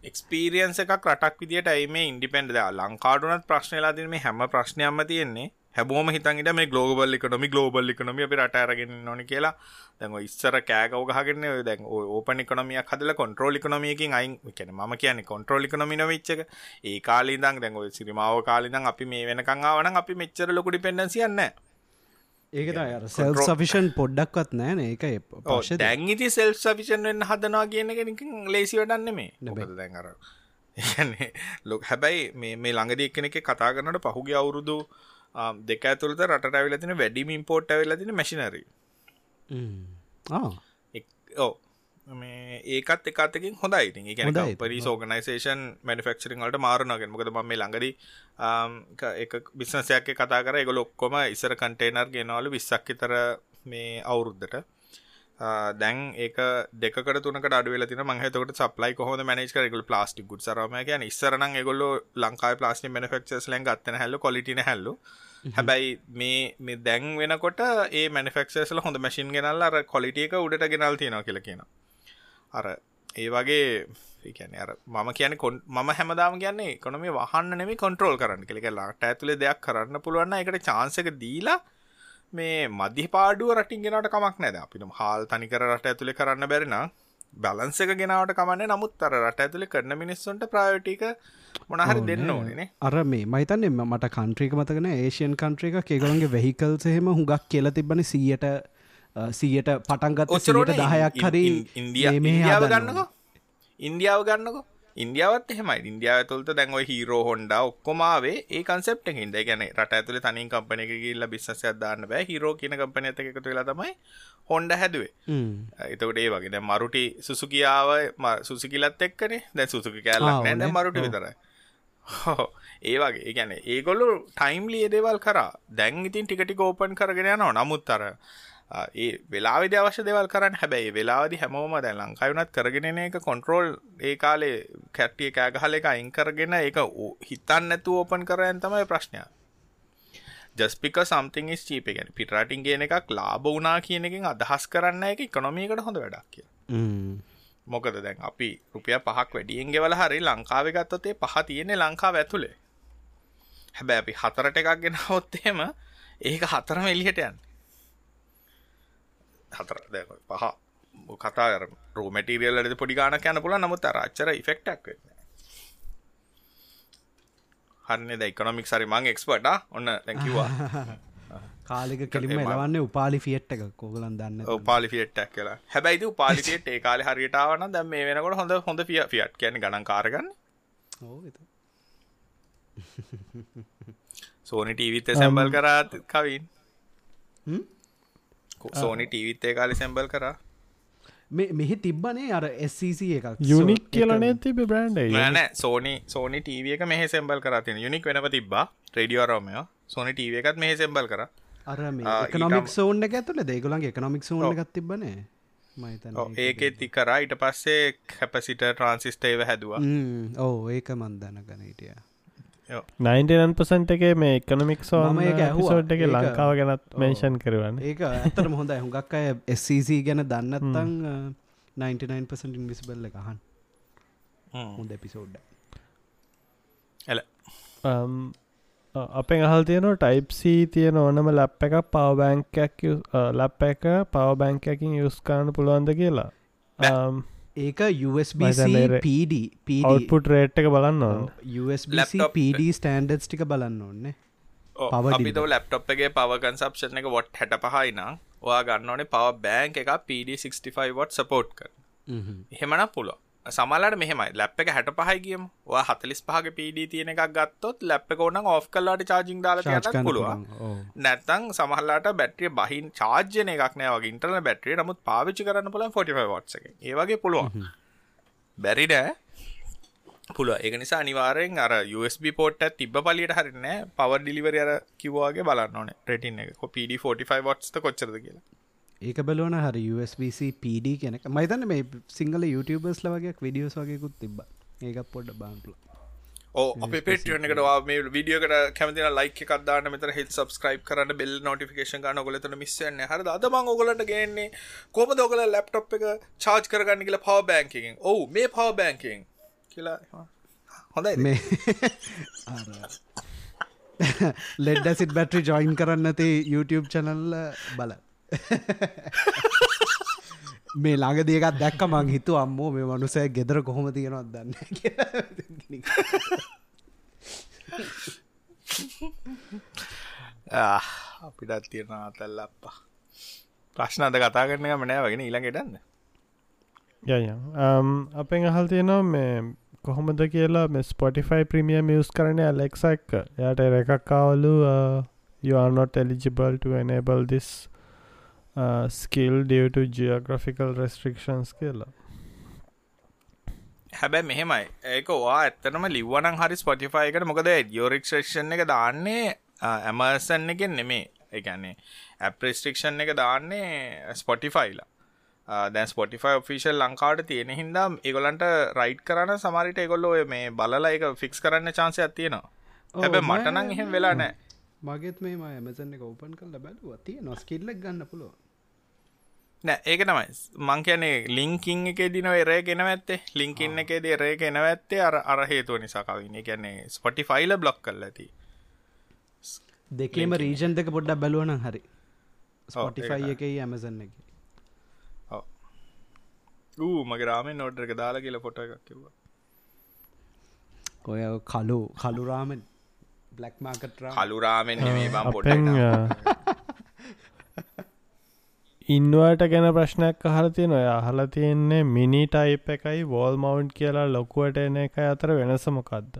එක්ස්පීරියන්ස එකක් රටක් විදිට ඇයි මේ ඉන්ඩිපෙන්ඩ ලංකාඩුනත් ප්‍රශ්නලා තින මේ හැම ප්‍රශ්නයක්ම තියෙන්නේ හැබෝම හිතන්ට මේ ගලෝබල් එකනොමි ගලෝබල් එකනොමි අපි රට අරගෙන නොන කියලා. දැන් ඉස්සර කෑකව ගහගෙන දැන් ඕපන එකනොමිය හදල කොන්ට්‍රෝල් එකනොමියකින් අයින් කැන ම කියන කොන්ට්‍රෝල් එකනොමි නොවිච්චක ඒ කාලිදං දැන් ඔය සිරිමාව කාලිදං අපි මේ වෙනකංආවන අපි මෙච්චර ලොකු ඩිපෙන්ඩන්සියන්න ඒක සෙල් සෆිෂන් පොඩ්ඩක්වත් නෑන ඒක දැන්ගිති සෙල් සෆිෂන් වෙන්න හදනවා කියන කෙනකින් ලේසි වටන්න මේ දැන්ර ලොක් හැබැයි මේ ළඟදී එක්කෙනෙක කතා කරනට පහුගේ අවුරුදු දෙක ඇතුළත රට ඇවිල තින වැඩිම ඉම්පෝට් ඇවෙල තින මැසිනරී ඕ මේ ඒකත් එකතකින් හොඳයි. ගැන පරි සෝගනයිසේෂන් මනිෆක්ෂරින් වලට මාරුණගෙන් මොකද ම ළඟදී එක බිස්නසයක් කතා කර. එක ලොක්කොම ඉසර කන්ටේනර් ගෙනවලු විස්සක් තර මේ අවුරුද්ධට දැන් ඒක දෙකට තුනකට අඩුවෙලා තින මං හිතකොට සප්ලයි කොහොමද මැනේජ් කරේ ඒගොල්ලෝ ප්ලාස්ටික් ගුඩ්ස් අරවම කියන්නේ. ඉස්සර නම් ඒගොල්ලෝ ලංකාවේ ප්ලාස්ටික් මැනුෆැක්චරර්ස් ලෙන් ගත්තන හැල්ලු ක්වොලිටි නැහැලු. හැබැයි මේ මේ දැන් වෙනකොට ඒ මැනුෆැක්චරර්ස්ලා හොඳ මැෂින් ගෙනල්ලා අර ක්වොලිටි එක උඩට ගෙනල් තියනවා කියලා කියනවා. අර ඒ වගේ ඒකන අර මම කියන මම හැමදාම කියන්නේ කොනොම වහන්න නෙමේ කොන්ට්‍රෝල් කරන්න කෙලෙක ලාට ඇතුලේ දෙයක් කරන්න පුළුවන්න එකට චාන්සක දීලා මේ මධ්‍ය පාඩුව රටින් ගෙනට කමක් නැද? අපිට හාල් තනිකර රට ඇතුළේ කරන්න බැරින බැලන්ස එක ගෙනාවට කමන්නේ. නමුත් අර රට ඇතුළේ කරන මිනිස්සුන්ට ප්‍රයෝටික මොනහරි දෙන්න ඕනේ. අර මේ මයිතන්න මට කන්ට්‍රීක මතකන ඒෂයන් කන්ට්‍රික කෙගොන්ගේ වෙහිකල්සහෙම හුඟක් කියල තිබන සීයට සීයට පටන්ගත් ඔච්චරට දහයක් හරි ඉන්දිය ගන්නකෝ? ඉන්දියාව ගන්නකෝ ඉන්දියාවත් එහෙමයි. ඉන්දියාව තුළට දැන් ඔය හීරෝ හොන්ඩා ඔක්කොමාවේ ඒ කන්සෙප්ට් එකකින් ඒ කියන්නේ රට ඇතුලේ තනින් කම්පැනි එකක ගිහිල්ලා බිස්නස් එකක් දාන්න බෑ. හීරෝ කියන කම්පැනි එකත් එක්ක එකතු වෙලා තමයි හොන්ඩා හැදුවේ. එතකොට ඒ වගේ. දැන් මරුටි සුසුකි ආව සුසුකිලත් එක්කනේ. දැන් සුසුකි කෑල්ලක් නෑ. දැන් මරුටි විතරයි. ඒ වගේ. ඒ කියන්නේ ඒගොල්ලෝ ටයිම්ලි ඒ දේවල් කරා. දැන් ඉතින් ටික ටික ඕපන් කරගෙන යනවා. නමුත් අර ඒ වෙලාවිද අවශ්‍ය දෙවල් කරන්න. හැබැයි වෙලාදි හැමෝම දැන් ලංකාවනත් කරගෙන එක කොන්ට්‍රෝල් ඒ කාලේ කැට්ටිය කෑගහල එක අයින් කරගෙන ඒක හිතන්න නැතු ඕපන් කරයන් තමයි ප්‍රශ්නය. ජස්පික සම්තිං ස්චීප ගැන පිටරටින් කියන එකක් ලාබ වනා කියන එකින් අදහස් කරන්න එක ඉකොනොමීකට හොඳ වැඩක් කිය මොකද දැන් අපි රුපිය පහක් වැඩියෙන් ගෙවල හරි ලංකාව ගත්තතේ පහ තියෙන්නේ ලංකාව ඇතුළේ හැබැ අපි හතරට එකක් ගෙන හොත්තේම ඒක හතරම එලිහට යන්න හතර. දැ පහ කතා රෝමටිරියල් ද පොඩි ගාන යන පුල නමුත් අරච්චර ඉෆෙක්ටක් වෙන්න හන්න දයිකනොමික් සරි මං එක්ස්පට ඔන්න දැකිවා කාලික කෙලිම ලවන්න උපාලි ෆියට් එක. කෝගලන් දන්න උපාලි ෆියට්ටක් කියලා. හැබැයිති උපාලිසියට ඒ කාලි හරිටාවන දැම් මේ වෙනකොට හොඳ හොඳ ෆිය ෆියට් කියන ගණන් කාරගන්න සෝනි ටීවිත සැම්බල් කරාත් කවින් සෝනි ටීවිත්තේ කාල සැම්බල් කර. මෙහි තිබ්බනේ අර SCC එකක්. යුනික් කියලනේ තිබ බ්‍රන්ඩ් න සෝනි සෝනි ටීව එක මෙහ සැම්බල් කරතින යුනික් වෙනප තිබා රඩියෝරෝමය සෝනි ටීව එකත් මෙහ සැම්බල් කර. අර එකනොමික් සෝන්න ඇතුල දෙගුලන් එකනොමික් සෝන එකක් තිබනේ ඒක ති කරා ඉට පස්සේ කැපසිට ට්‍රන්සිස්ටේව හැදවා. ඕ ඒක මන්දන ගනහිටිය 9%න් එක මේ එකනමික් සෝම ඇහෝට එක ලංකාව ගැනත් මේෂන් කරවන්න ඒක ඇතර හොඳ හුඟක් අය SCC ගැන දන්නත්තං 99% ඉන්විසිබල්ල එකහන් හොඳ එපිසෝඩ්ඩ ඇල අපෙන් අහල් තියන ටයිප්C තියෙන ඕනම ලැප් එක පවබැංකයක් ලැප් එක පවබැංකකින් යුස්කාන්න පුළුවන්ද කියලා. ඒක USB PD පඩපුට රේට් එක බලන්න USB PD ස්ටන්ඩඩ්ස් ටික බලන්න ඕන්නේ පවිත ලප්ටොප්ගේ පව කන්සප්ෂන එක වොට් හැට පහයි නම් ඔයා ගන්න ඕනේ පව බෑන්ක් එක PD65 වොට් සපෝට් කර එහෙමන පුළුව සමලට මෙහමයි. ලැප් එක හැට පහයි කියම ඔය හතලිස් පහක පඩ තියෙන එකක් ගත්තොත් ලැප් එක ඕන ඔෆ් කල්ලාට චාජිං දාලා පුළුව නැත්තං සමහල්ලාට බැට්‍රිය බහින් චාර්ජන එකක් නෑ වගේ ඉන්ටර්න බැට්‍රිය නමුත් පාවිච්චි කරන්න පුලන් 45 වට්ස එක ඒවගේ පුළුවන්. බැරිඩෑ පුළුව ඒ නිසා අනිවාරෙන් අර USB පෝට් තිබ පලියට හරින්න පව ඩිලිවර අර කිවවාගේ බලන්න ඕන. රටින් එක. PD 45 වට්ස්ත කොච්චරද කියලා ඒක බලවන හරි USBC PD කෙනෙක මයිතන්න මේ සිංහල YouTubeබර්ස් ලවගේ විඩියෝස් වගේකුත් තිබ ඒක පොඩ්ඩ බාන්පල. ඕ අප පෙටියන එකටවා මේ විඩියෝකට කැමතින ලයික් එකක්දාන්න මෙතර හිල් සබස්ක්‍රයිබ් කරන්න බෙල් නොටිෆිකේෂන් ගන්න. ගොලතන මිස්සන්න හර අදමං ඔගලට ගන්නේ කොම දොකල ලැප්ටොප් එක චාර්ජ් කරගන්න කියලා පව බෑන්කින් ඔවු මේ පව බෑන්කින් කියලා හොඳයි මේ ලෙඩ්ඩ සිට බැට්‍රි ජොයින් කරන්න ඇති YouTube චනල්ල බල මේ ළඟ දියකත් දැක්ක මං හිතු අම්මෝ මේ මනුසය ගෙදර කොහොම තියෙනවත් දන්න අපිටත් තියෙන අතැල්ල අප්පා. ප්‍රශ්නද කතා කරන මනෑ වගෙන ඊළඟටන්න යය අපෙන් අහල් තියෙනවා මේ කොහොමද කියලා මේ ස්පොටිෆයි ප්‍රමියම් මියස් කරන ඇලෙක්ස එක්ක. යට එකක් කවලු you are not eligible to enable this skill ඩට geographical restrictions කියලා. හැබැ මෙහෙමයි. ඒක වා ඇත්තනම ලිව්වනං හරි ස්පොටිෆයි එකට මොකද යෝරික්ෂක්ෂන් එක දාන්නේ? ඇමර්සන් එකෙන් නෙමේ එකන්නේ ඇප්‍රස්ට්‍රික්ෂන් එක දාන්නේ ස්පොටිෆයිලා දැන් ස්පොටිෆයි ඔෆිෂල් ලංකාවට තියෙන හින්දා ඒගොලන්ට රයිට් කරන්න සමරිට එකොල්ලෝ මේ බලලා එක ෆික්ස් කරන්න චාන්සය තියෙනවා. හැබ මටනං එහෙම වෙලා නෑ මගෙත් මේ ඇමසන්න එක ඔපන් කල් බැලුව. තිය නොස්කිල්ලක් ගන්න පුළුව නෑ ඒක තමයි. මං කියන්නේ ලිංකින් එක දින එරේ ගෙන ඇත්තේ. ලිංකින්න එකේ දෙරේ ගෙන ඇත්තේ අර අර හේතුව නිසා කවින්න කියන්නේ ස්පොටි ෆයිල බ්ලොක් කල් ඇති. දෙකේම රීජන් දෙක පොඩ්ඩක් බැලුවන හරි. ස්පොටිෆයි එක ඇමසන්න එක. ඌ මගේ රාමෙන් නෝඩ්ර එක දාලා කියල පොට එකක් කිව්වා. ඔය කලු කළුරාමෙන් බ්ලක් මාකට කළුරාමෙන් නෙමේ බම් පොට ඉන්වට ගැන ප්‍රශ්නයක් අහල තියෙන ඔය අහල තියෙන්නේ මිනි ටයිප් එකයි වෝල් මවන්් කියලා ලොකුවට එන එක අතර වෙනසමොකක්ද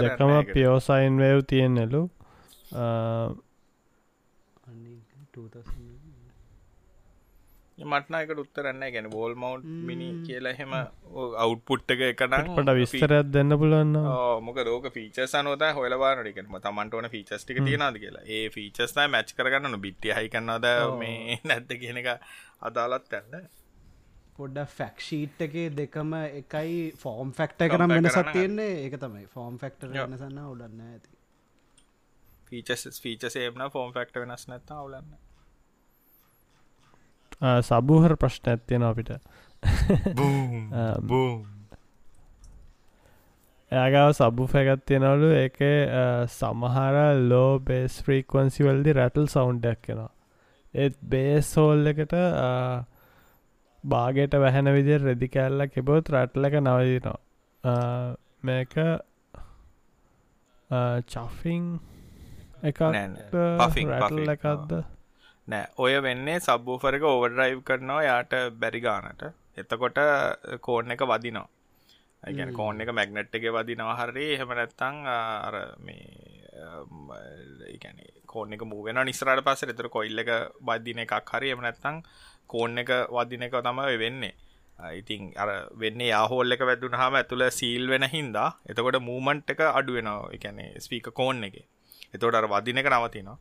දෙකම පියෝසයින් වව් තියෙන්නලු මටනයකට උත්තරන්න ගැන බෝල් මවන්් මිනි කියලා හෙම අවුට්පුට්ටක එකනට විස්තරයක් දෙන්න පුළුවන්න මොක රෝක ෆීච සනෝත හොලවානටිකම තමන්ට ඕන ෆීචස්ටික තියෙනද කියලා. ඒ ෆීචස්තයි මැච් කරගන්න බිට්ටි හයි කන්නද මේ නැද්ද කියන එක අදාලත් ඇන්න පොඩ්ඩ ෆැක්ෂීට් එක දෙකම එකයි ෆෝම් ෆෙක්ට කරම් වෙන සත්තියන්නේ ඒක තමයි. ෆෝම් ෆෙක්ටර් වෙනසන්න උඩන්න ඇති. ෆීචස් ෆීචසේම්න ෆෝම් ෆෙක්ට වෙනස් නැත්තා අවුලන්න සබූහර ප්‍රශ්න ඇත්තියෙන අපිට. එයාගාව සබ්බු පැගත් තියෙනවලු. එක සමහර ලෝ බේස් ෆ්‍රීකවන්සිවල්දි රැටල් සෞන්්ඩයක් කෙනවා ඒත් බේස් සෝල් එකට බාගට වැහැන විදිර රෙදි කැල්ල කෙබොත් රැට්ල එක නවදිනවා මේක චෆිං එකක් රැටල් එකක්ද නෑ. ඔය වෙන්නේ සබ්බූෆරක ඕවඩරයිව් කරනවා යාට බැරි ගානට. එතකොට කෝන් එක වදිනවා. ඇගැන කෝන් එක මැග්නට් එක වදිනවා හරි. එහෙම නැත්තං අර මේ කෝන එක මූවෙන නිස්රට පස්ස එතර කොයිල්ල එක බද්ධින එකක් හරි. එම නැත්තං කෝන් එක වදින එක තමයි වෙන්නේ. ඉතින් අර වෙන්න යාහෝල් එක වැදුන හම ඇතුළ සීල් වෙන හින්දා එතකොට මූමන්ට් එක අඩුවෙනවා එකැනේ ස්පීක කෝන් එක. එතෝට අර වදින එක නවතිනවා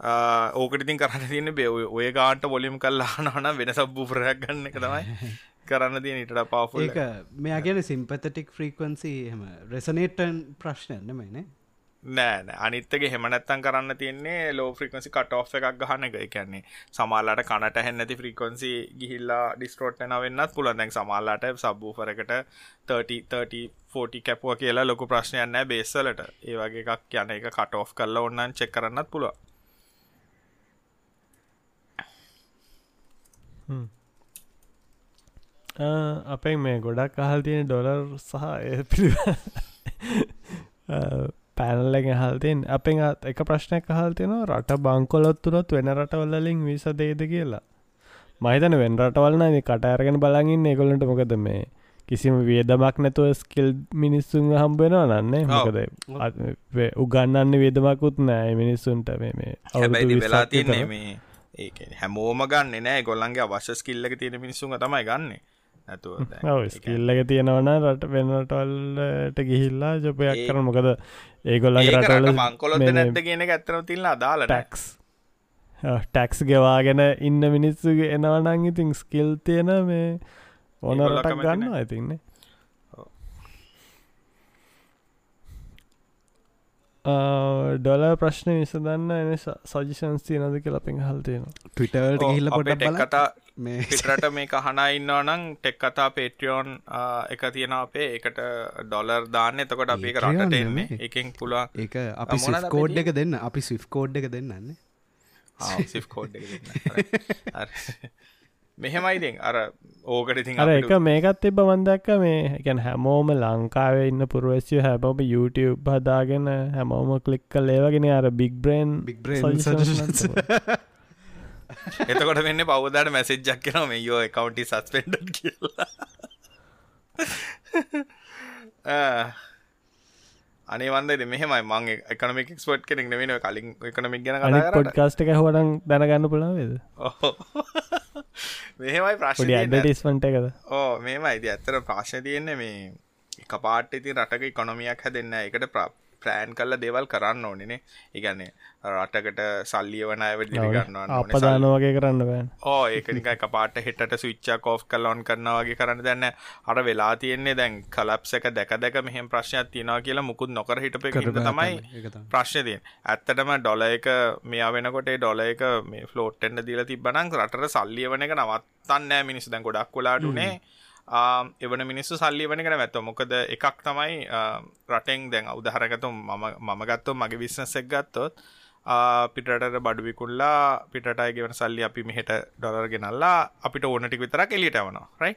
ඕකටිතින් කරන්න තියන්න බේ ඔය ගාන්ට බොලිම් කල්ලා නන වෙන සබ්බූපරයක් ගන්න එක තමයි කරන්න තිය නිට පාෆු ඒක මෙයා ගැන සිම්පතටික් ෆ්‍රීකවන්සි හම රෙසනේටන් ප්‍රශ්නයන්න මයිනේ නෑ? අනිත්තගේ හෙමනැත්තන් කරන්න තියන්නේ ලෝ ෆ්‍රිකන්සි කට ඔ් එකක් ගහන එක. කියන්නේ සමාලාට කනට හැන්නති ෆ්‍රීකොන්සි ගිහිල්ලා ඩිස්ට්‍රෝට්න වෙන්නත් පුළන් දැන් සමාල්ලාට සබ්බූෆරකට 30 කැපුව කියලා ලොකු ප්‍රශ්නයන්න බේස්සලට ඒවගේ එකක් යන එක කට ඔ් කරලා ඔන්නන් චෙක් කරන්නත් පුළුව අපෙන් මේ ගොඩක් අහල් තියෙන ඩොලර් සහ ඒ පිළි පැනල්ලෙන් හල්තින් අපෙන් එක ප්‍රශ්නයක් අහල් තියෙනවා රට බංකොලොත් තුරොත් වෙන රටවල්ලින් විස දේද කියලා. මහිතන වෙන් රටවල්න කටඇරගෙන බලගින් එකොලට මොකද මේ කිසිම වියදමක් නැතුව ස්කිල් මිනිස්සුන් හම්බෙනවා නන්නේ මොකද උගන්නන්න වේදමකුත් නෑ. මිනිස්සුන්ට මේ අවුදු වෙලා තියන්නේ මේ ඒක හැමෝම ගන්න නෑ. ගොල්ලන්ගේ අවශ්‍ය ස්කිල්ලක තියෙන මිනිසුන් තමයි ගන්න. නැතුව ස්කිල්ලක තියෙනවන රට වෙනටල්ට ගිහිල්ලා ජොපයක් කරන මොකද ඒගොල්ලගේ රටල මංකොලොත් නැත කියන ඇත්තන තිල්ලා දාල ටක්ස් ටැක්ස් ගෙවාගෙන ඉන්න මිනිස්සුගේ එනවනං ඉතින් ස්කිල් තියෙන මේ ඕන රටක් ගන්න ඇතින්නේ ඩොල ප්‍රශ්න විසදන්න එන සජිෂන්ස් තියනද කියලා පින් හල්තියෙන ටවිටර්ට හිල්ල පොට කතා පිටරට මේ කහනා ඉන්නවා නම් ටෙක් කතා පේටියෝන් එක තියෙන අපේ. එකට ඩොලර් දාන්න. එතකොට අපි එක රටට එන්නේ එකෙන් පුලා ඒක අපි කෝඩ් එක දෙන්න. අපි ස්විෆ් කෝඩ් එක දෙන්නන්නේ. සි් කෝඩ් මෙහෙමයිඉතින් අර ඕකට ඉතින් අර එක මේකත් එබ වන්දක්ක මේ ගැන හැමෝම ලංකාවේ ඉන්න පුරුවස්ය හැබම YouTube හදාගෙන හැමෝම කලික් කල් ඒවගෙන අර බික් බ්‍රේන් එතකොට වෙන්න පවදාට මැසෙජ්ජක් කෙන මේ යෝ එකකවන්ටි සස්පෙන්ඩ කියලා. අනේ වන්ද මෙහමයි. මං එකනමික් ස්පොට් කෙනෙක් නෙවෙන කලින් එකනමික් ගැන පොඩ්කාස්ට එක හොඩන් දැනගන්න පුළාවේද මෙහෙමයි ප්‍රශ්න ඇඩටිස්මට එකද? ඕ මේම අයිති ඇත්තර ප්‍රශ්න තියෙන්නේ මේ එක පාට ඉති රටක කොනොමියක් හැදන්න එකට ප්ලෑන් කල්ල දෙවල් කරන්න ඕනෙනේ ඉගන්නේ රටකට සල්ලිය වන අය දිරි ගන්නවා අපදාන වගේ කරන්න බෑන් ඕ ඒකනික එක පාට හෙට සවිච්චා කෝෆ් කල්ලොන් කරනවාගේ කරන්න දැන්න අර වෙලා තියෙන්නේ දැන් කලප්සක දැක දැක මෙහෙම ප්‍රශ්නයක් තියෙනවා කියලා මුකුත් නොකර හිටප තමයි ප්‍රශ්නතියෙන් ඇත්තටම ඩොල එක මෙයා වෙනකොට ඩොල එක මේ ෆලෝට්ටෙන්න්න දීල තිබනං රට සල්ලිය වන එක නවත්තන්නෑ මිනිස් දැන් ගොඩක් කොලාටුනේ එවන මිනිස්සු සල්ලි වන කන ඇත්ත මොකද එකක් තමයි රටෙන් දැන් උදහරගතු මම ගත්තෝ මගේ විශ්නසෙක් ගත්තොත් පිටට බඩුවිකුල්ලා පිටයි ගෙවන සල්ලි අපි මෙහෙට ඩොලර් ගෙනල්ලා අපිට ඕනටික විතරක් එලියට වනවා රයි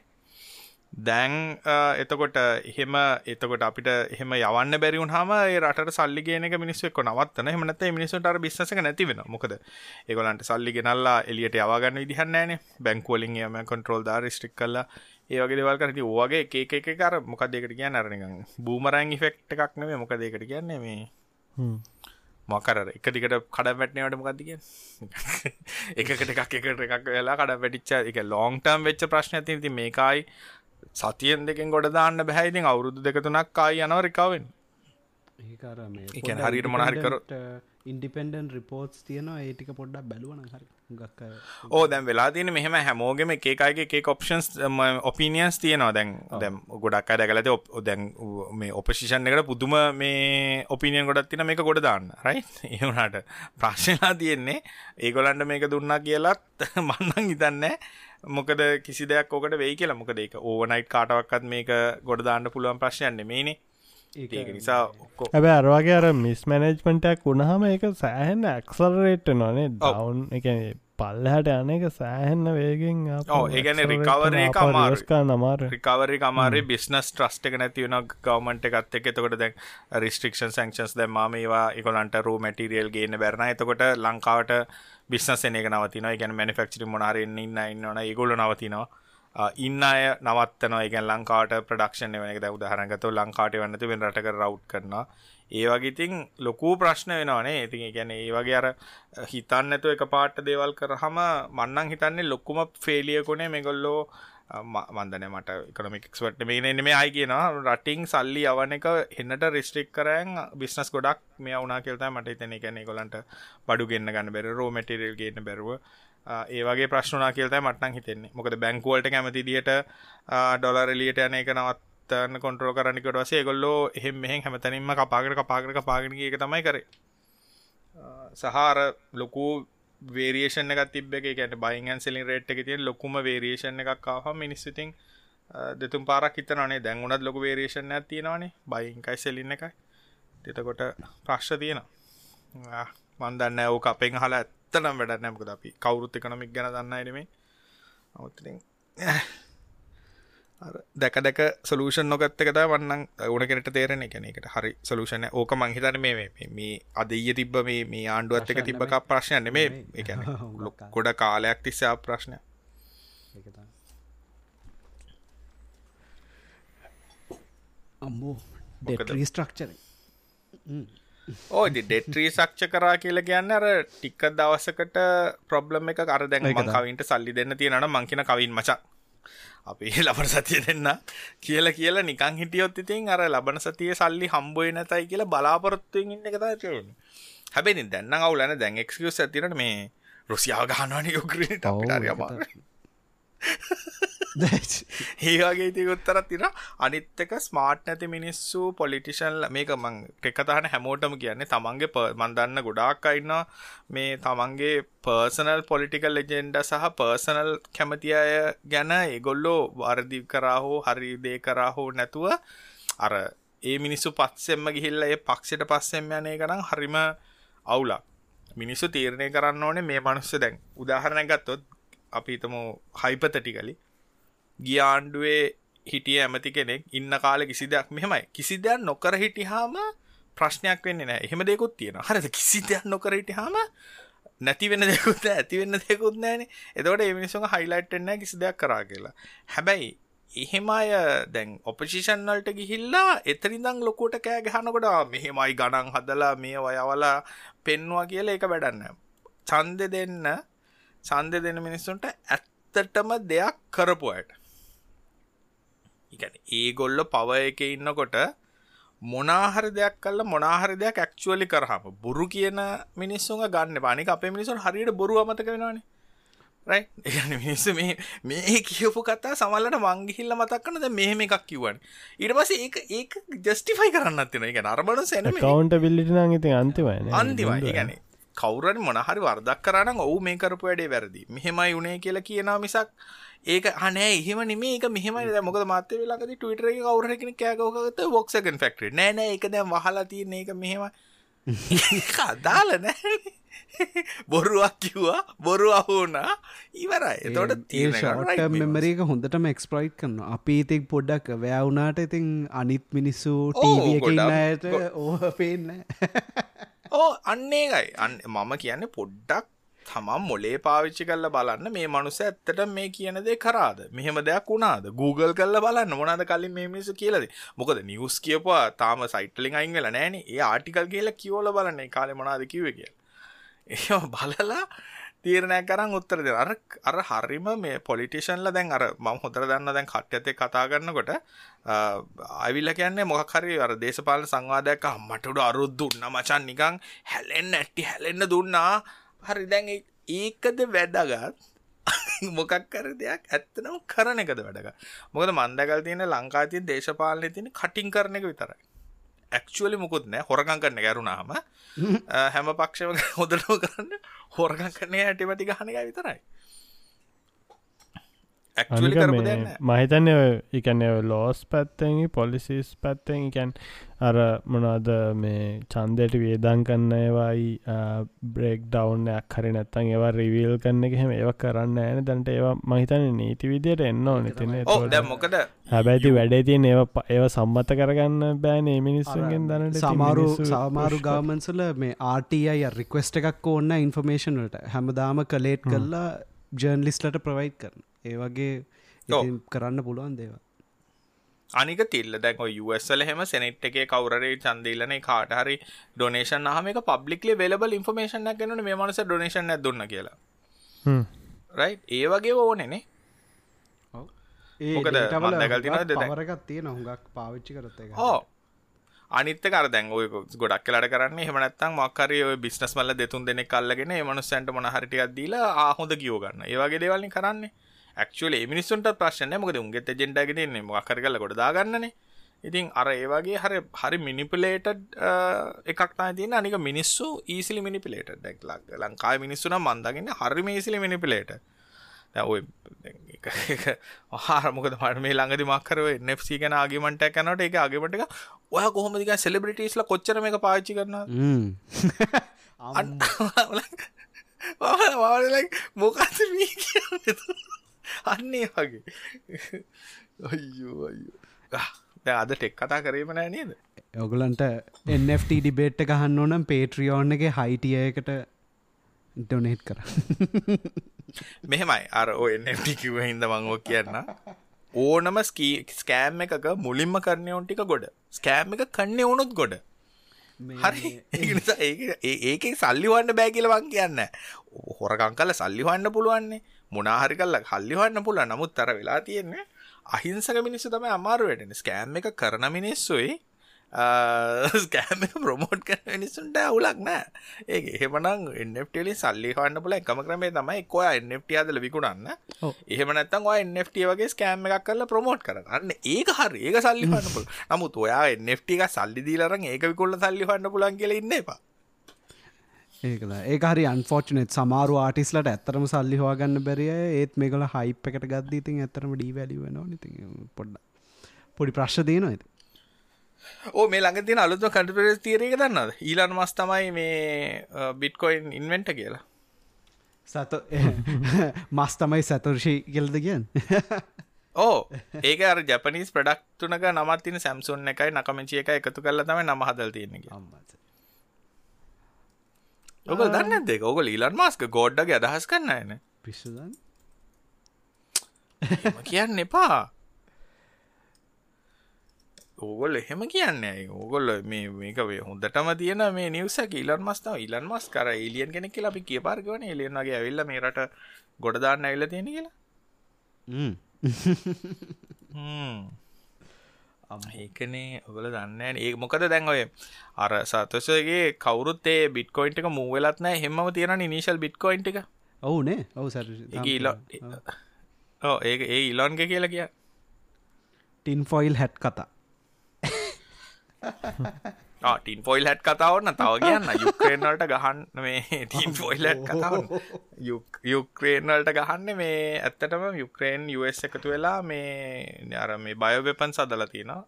දැන් එතකොට එහෙම එතකොට අපිට එහෙම යවන්න බැරිවුන් හම රට සල්ලි ගෙන මිනිස්සෙක් නවත්තන. හමනත මිනිසුට අර බිස්සක නැති වෙන මොකද ඒගොලන්ට සල්ලි ගෙනල්ලා එලියට යවාගන්න විදිහන්නෑනේ බැංකෝලින් යම කොන්ට්‍රෝල් දා රිස්ටික් කල්ලා ඒවගේ දෙවල් කරති ඕගේ ඒක එක කර මොකක්දකට කියන්න අරනිකං බූමරං ෆෙක්් එකක් නෙේ මොකදකට කියන්නේ මේ මොකර එක දිකට කඩ වැටනවට මොකක්ද කිය එකකට එකක් එකට එකක් වෙලා කඩ වැටිච්චා එක ලෝන්ටම් වෙච්ච ප්‍රශ්න ඇති ති මේකයි සතියෙන් දෙකෙන් ගොඩ දාන්න බැහැයිතින් අවුරුදු දෙකතුනක් කායි යනව රිකාවෙන් ඒ හරිට මොනහරිකරට ඉන්ඩිපෙන්ඩන් රිපෝට්ස් තියනවා. ඒටික පොඩ්ඩක් බැලුවන හරි ගක් ඕ දැම් වෙලා තින මෙහම හැමෝගෙම එකකාගේ එක ඔප්ෂන්ස් ඔපිනියන්ස් තියනවා. දැන් දැම් ගොඩක් දැකලද ඔප දැන් මේ ඔපසිෂන් එකට පුදුම මේ ඔපිනියන් ගොඩත් තින මේක ගොඩ දාන්න. රයි ඒවුණට ප්‍රශ්නලා තියෙන්නේ ඒගොලන්ට මේක දුන්නා කියලත් මන්නන් හිතන්න මොකද කිසි දෙයක් ඕකට වෙයි කියලා. මොකද ඒක ඕවනයිට් කාටවක්කත් මේක ගොඩ දාන්න පුළුවන් ප්‍රශ්යන්න මේනේ ඒක නිසා ඔක්කො ඇබ අරවාගේ අර මිස් මැනෙජ්මටක් වුණහම එක සෑහෙන්න ඇක්සල්රේට් නොනේ දවුන් එක පල්ලහට යන එක සෑහෙන්න වේගෙන් ඒගැන රිකවරේ අමාරස්කා නමාර රිකවරි අමාරේ බිස්නස් ට්‍රස්ට එක නැතිවන ගවමන්ට එකත් එක එතකොට දැන් රිස්ට්‍රික්ෂන් සංක්ෂන්ස් දැ ම ඒවා එකොලන්ට රූ මැටිරියල් ගේන්න බැරන එතකොට ලංකාවට බිස්නස් එක නවතින ගැන මනිෆක්චරි මොනාරෙන් ඉන්න ඉන්නන ඒගොල නවතිනවා ඉන්න අය නවත්තනවා. එක ලංකාට ප්‍රඩක්ෂණ වන එක. උදාහරගත ලංකාට වන්නතු වෙන රටක රව් කරනවා. ඒ වගේතින් ලොකු ප්‍රශ්න වෙනවානේ. ඉතින් ගැන ඒ වගේ අර හිතන්නතු එක පාට දේවල් කරහම මන්නන් හිතන්නේ ලොක්කුම ෆේලියකොනේ මෙගොල්ලෝ. මන්දන මට එකනමික්ස්වට මේ එන්න මේ අයි කියෙනවා රටිං සල්ලි යවන එක එන්නට රිස්ට්‍රික් කරයන් බිස්නස් ගොඩක් මේ වුනා කෙල්තා මට එතන එකැනෙ කොලන්ට බඩු ගන්න ගන්න බැර රෝ මටිරල් ගන්න බැරුව. ඒවගේ ප්‍රශ්නා කියලත මට්නන් හිතෙන්නේ. මොකද බැංකුවලට කැමති දිට ඩොලර් එලියට යන එක නවත්තන්න කොන්ට්‍රෝ කරනිකට වසේ ගොල්ලෝ එහෙම මෙහෙන් හැමතැනින්ම කපාකට කපාකට කපාගෙන එක තමයි කරේ. සහර ලොකු වේරේෂන එක. තිබ එක බයින් සෙලින් රේට් එක තිය ලොකුම වේරේෂණ එකක් කාහ මිනිස්සිතින් දෙතුම් පාරක් හිතනේ දැන්ගුණත් ලොක වේරේෂණ ඇතියෙනවානේ බයින්කයි සෙලින්න එකයි දෙතකොට ප්‍රශ්්‍ය තියෙනවා. මන්දන්න ඕක අපෙන් හලා ඇත් ඇත්තනම් වැඩ නැමකද අපි කවුරුත් එකනොමික් ගැන දන්න නෙමේ අමුත්තිින් දැක දැක සලූෂන් නොගත්ත එකත වන්න ඕන කෙනට තේරෙන එකන එකට හරි සලූෂණ ඕක මංහිතන මේ මේ අදීය තිබ්බ මේ මේ ආණ්ඩුවත් එක තිබ්බක ප්‍රශ්නයන්න මේ එක ගොඩ කාලයක් තිස්සා ප්‍රශ්නය අම්බෝ ඩෙටරී ස්ට්‍රක්චර ඕ ඩෙට්‍රී සක්ෂ කරා කියල කියන්න අර ටික්ක දවසකට ප්‍රබ්ලම් එක කර දැන් කවින්ට සල්ලි දෙන්න තියෙනට මංකින කවින් මචක් අපි ලබන සතිය දෙන්න කියල කියල නිකං හිටියොත් ඉතින් අර ලබන සතිය සල්ලි හම්බුව නැතයි කියලා බලාපොරොත්තුවෙන් ඉන්න කතාචයන හැබැනි දැන්න අවුලන දැන් එක්කස් ඇතිනට මේ රුසියාව ගහනවාන යොක්‍රට අපිට ඒවාගේ ති උත්තරත් තිර අනිත්තක ස්මාර්ට් නැති මිනිස්සු පොලිටිෂන්ල මේක මං ටෙක්කතහන හැමෝටම කියන්නේ තමන්ගේ ප මන්දන්න ගොඩාක් අයින්න මේ තමන්ගේ පර්සනල් පොලිටිකල් ලෙජෙන්ඩ සහ පර්සනල් කැමති අය ගැන ඒගොල්ලෝ වර්දි කරාහෝ හරි දේ කරාහෝ නැතුව අර ඒ මිනිස්සු පත්සෙම්ම ගිහිල්ල ඒ පක්ෂට පස්සෙම් යනය ගනම් හරිම අවුලක්. මිනිස්සු තීරණය කරන්න ඕනේ මේ මනුස්ස දැන්. උදාහරණ ගත්තොත් අපිතම හයිපතටිකලි ගිය ආණ්ඩුවේ හිටිය ඇමති කෙනෙක් ඉන්න කාල කිසි දෙයක් මෙහෙමයි. කිසි දෙයක් නොකර හිටිහාම ප්‍රශ්නයක් වෙන්නේ නෑ එහෙම දෙකුත් තියෙන හරිද? කිසි දෙයක් නොකර හිටිහාම නැති වෙන දෙකුත් ඇති වෙන්න දෙකුත් නෑනේ එතකොට ඒ මිනිස්සුන්ගේ හයිලයිට් වෙන්නේ කිසි දෙයක් කරා කියලා. හැබැයි එහෙම අය දැන් ඔපසිෂන් වලට ගිහිල්ලා එතනින්දන් ලොකුවට කෑ ගහනකොට මෙහෙමයි ගණන් හදලා මේ වයවලා පෙන්නවා කියලා ඒක වැඩක් නෑ ඡන්දෙ දෙන්න ඡන්දෙ දෙන මිනිස්සුන්ට ඇත්තටම දෙයක් කරපු අයට. ඉගැන ඒගොල්ල පව එක ඉන්නකොට මොනාහරි දෙයක් කල්ල මොනාහරි දෙයක් ඇක්චුවලි කරහම බොරු කියන මිනිස්සුන් ගන්න පානික අපේ මිනිසුන් හරියට බොරු අමතක වෙනවානේ. මිනිස්ස මේ කියපු කතා සමල්ලට මංගිහිල්ල මතක්කනද මෙහෙම එකක් කිව්වන්. ඊට පස ඒ ඒක ජස්ටිෆයි කරන්න තින එක නරබන සැන කවන්ට බිල්ලිට නගති අන්තිවයි අන්තිවයි ගැන කවුරන් මොනහරි වර්දක් කරන්න ඔවු මේ කරපු වැඩේ වැරදි. මෙහෙමයි උනේ කියලා කියනා මිසක් ඒක අනෑ එහෙම නෙමේ එක මෙහමයි මොක මත වෙලාකද ටවිටර කවරහකෙන කෑකෝකත ොක්සකන් ෆෙක්ටරි නෑනෑ එක දැම් වහලා තියන්නේ එක මෙහෙම අදාල නෑ. බොරුවක් කිව්වා බොරු අහුනා ඉවරයි. එතොට තීෂට මෙමරේක හොඳටම එක්ස්පලයිට් කරන අපි ඉතික් පොඩ්ඩක් වැෑවුනාට ඉතින් අනිත් මිනිස්සු ටීවියකට ඕහ පේන්න ඕ අන්නේකයි අන්න මම කියන්න පොඩ්ඩක් තමම් මොලේ පාවිච්චි කල්ල බලන්න මේ මනුස ඇත්තට මේ කියනදේ කරාද? මෙහෙම දෙයක් වුණාද? Google කල්ල බලන්න. මොනද කලින් මේ මිනිසු කියලද මොකද නිවස් කියපවා තාම සයිටලින් අයින් වෙලා නෑන. ඒ ආටිකල් කියලා කියෝල බලන්නේ. කාලෙ මොනාද කිව කිය ඒ බලලා තීරණයක් කරන් උත්තර දෙ අර අර හරිම මේ පොලිටිෂන්ල දැන් අර මම හොතර දන්න දැන් කට්්‍යතේ කතා කරන්නකොට අවිල්ල කියන්නේ මොකහරි අර දේශපාල සංවාදයක් මටඩු අරුත් දුන්න මචන් නිකං හැලෙන් ඇට්ටි හැලෙන්න්න දුන්නා. හරි දැන් ඒකද වැඩගත් මොකක් කර දෙයක් ඇත්තනම් කරන එකද වැඩක මොකද මන්දකල් තියෙන ලංකාතිය දේශපාලනය තින කටින් කරන එක විතරයි. ඇක්චුවලි මුකුත් නෑ. හොරකං කරන්න ගැරුණාම හැම. පක්ෂම හොදලෝ කරන්න හොරකං කරනය හැටිමටි ගහනක විතරයි මහිතන්න එකන ලෝස් පැත්තෙන් පොලිසිස් පැත්තෙන් එකැන් අර මොනාද මේ චන්දයට වේදන් කන්න ඒවයි බ්‍රෙක් ඩවන්යක් හරි නැත්තන් ඒවා රිවල් කන්න එකහෙම ඒව කරන්න ඇන දැන්ට ඒවා මහිතන නීති විදියට එන්න ඕන. තින මොකද? හැබැයිති වැඩේ තියන් ඒව ඒව සම්මත කරගන්න බෑනේ මිනිස්සුන්ගෙන් දනට. සමාරු සාමාරු ගාමන්සල මේ ආටයි රික්වස්ට එකක් ඕන්න ඉන්ෆර්මේෂන්ලට හැමදාම කලේට් කරලා ජර්න්ලිස්ලට ප්‍රවයි් කරන ඒ වගේ කරන්න පුළුවන් දේව අනික තිල්ල දැක යුවස්සල හෙම සෙනෙට් එකේ කවරේ චන්දීලන කාට හරි ඩොනේෂන් හම එක පබ්ලික්ලි වෙලබල් ඉන්ෆර්මේෂන් ගැන මේ මනස ඩොනේෂන් දුන්න කියලා. රයි ඒ වගේ ඕනෙනේ මොකද දැකල් තියෙන හුඟක් පාවිච්චි කරත හෝ අනිත කර දැන් ඔය ගොඩක් කලට කරන්න එහමනත්තන් මක්කරය බිස්නස් මල්ල දෙතුන් දෙනෙ කල්ලගෙන මනුස්සන්ට මොනහරිටියක් දීලා ආහොඳ කියෝගන්න ඒවගේ දේවල්ලින් කරන්නේ ඇක්චුවල මිනිස්සුන්ට ප්‍රශ්නය මොකද උන්ගෙත ජෙන්ඩාගෙන මොකර කල කොට දාගන්නන. ඉතින් අර ඒවගේ හරි හරි මිනිපලේට එකක්නා තින අනික මිනිස්සු ඊසිලි මිනිපිලේට දැක් ලක් ලංකායි මිනිස්සුන මන්දගෙන හරි මේසිලි මිනිපිලේට හාරමොකද මට මේ ළඟදි මක්කරව නෙෆ්සි ගැන ආගමට කනට එක ආගමට එක ඔය කොහොමදික සෙලිබිටිස්ල කොච්චර මේ පාච්චි කරන මොකත් මී කිය අන්නේ වගේ. අයියෝ අයියෝ. අද ටෙක් කතා කරීම නෑ නේද? ඔගලන්ට එන්FT ඩිබේට් ගහන්න ඕනම් පේට්‍රියෝන් එක හයිටියයකට ඩොනේට් කර මෙහෙමයි. අර ඔන්FT කිව හිද මංෝ කියන්න. ඕනම ස්කී ස්කෑම් එකක මුලින්ම කරනයෝන් ටික ගොඩ. ස්කෑම් එක කන්නේ ඕනුත් ගොඩ. හරි. ඒක සල්ලිවන්න බෑ කියලවන් කියන්න හොරකං කල සල්ලිවන්න පුළුවන්නේ මොනාහරි කල්ල හල්ලිහන්න පුල නමුත් තර වෙලා තියෙන්නේ අහිංසක මිනිස්සු තම අමාරුවටන ස්කෑම් එක කරන මිනිස්සුයි ස්කෑම ප්‍රමෝට් කර මිනිසුන්ට අවුලක් නෑ. ඒ එහෙමනම් එන්ටලි සල්ලි හන්න පුල එකම ක්‍රමේ තමයි කොය එන්ට අදල විකුණන්න. එහෙම නැත්තන් එන්ට වගේ ස්කෑම් එකක් කරලා ප්‍රමෝට් කරන්න. ඒක හරි. ඒක සල්ලි හන්න පුල නමුත් ඔයා එන්ට එක සල්ලි දීලරන් ඒක විකුල්ල සල්ලි හන්න පුලන් කියල ඉන්න එපා ඒකල ඒ හරි අන්ෆෝර්චනෙත් සමාරු ආටිස්ලට ඇත්තරම සල්ලි හවාගන්න බැරිය ඒත් මේකල හයිප් එකට ගත්දීතින් ඇතරම ඩී වැලිවෙන නති පොඩ්ඩ පොඩි ප්‍රශ්්‍ය දයන ඇති ඕ මේ ළඟ තින අලුත්ම කටපරස් තීරක දන්නද ඊලන් මස් තමයි මේ බිට්කොයින් ඉන්වෙන්ට කියලා. සත මස් තමයි සතුර්ෂී කෙල්ද කියන් ඕ ඒක ජපනිස් ප්‍රඩක්් තුනක නමත්තින සැම්සුන් එකයි නකමචිය එක එකතු කරල තම නම හදල් තියෙන අම්මස ඔක දන්න දෙක ඕක ලීලන් මාස්ක ගෝඩ්ඩගේ අදහස් කරන්න එන පිස්සුදන්. කියන්න එපා. ඕගොල් එහෙම කියන්නේ ඕගොල්ල මේ මේක වේ හොඳටම තියෙන මේ නිවසක ඉලන් මස්තාව ඉලන් මස් කර එලියන් කෙනෙක් කියලා අපි කිය පාර්ගවන එලියන්ගේ ඇවිල්ල මේරට ගොඩදාන්න ඇවිල්ල තියෙන කියලා ඒකනේ ඔබල දන්න ඒ මොකද දැන් ඔය අර සතසගේ කවුරුත් ඒ බිට්කොයින්ට එක මූවෙලත් නෑ හෙම තියෙන නිනිශල් බිට්කොයින්ට එක ඔවුනේ ඔවු සැ ඕ ඒ ඒ ඉලොන්ග කියලා කිය. ටින් ෆොයිල් හැට් කතා ටින් ෆොයිල් හැට් කතාවන්න තව කියන්න. යුක්‍රේන්වලට ගහන්න මේ ටීන් ෆොයිල්ලට් කතාව යුක්‍රේන්වලට ගහන්න මේ ඇත්තටම යුක්‍රේන් යස් එකතු වෙලා මේ අර මේ බයෝවෙපන් සදල තියෙනවා.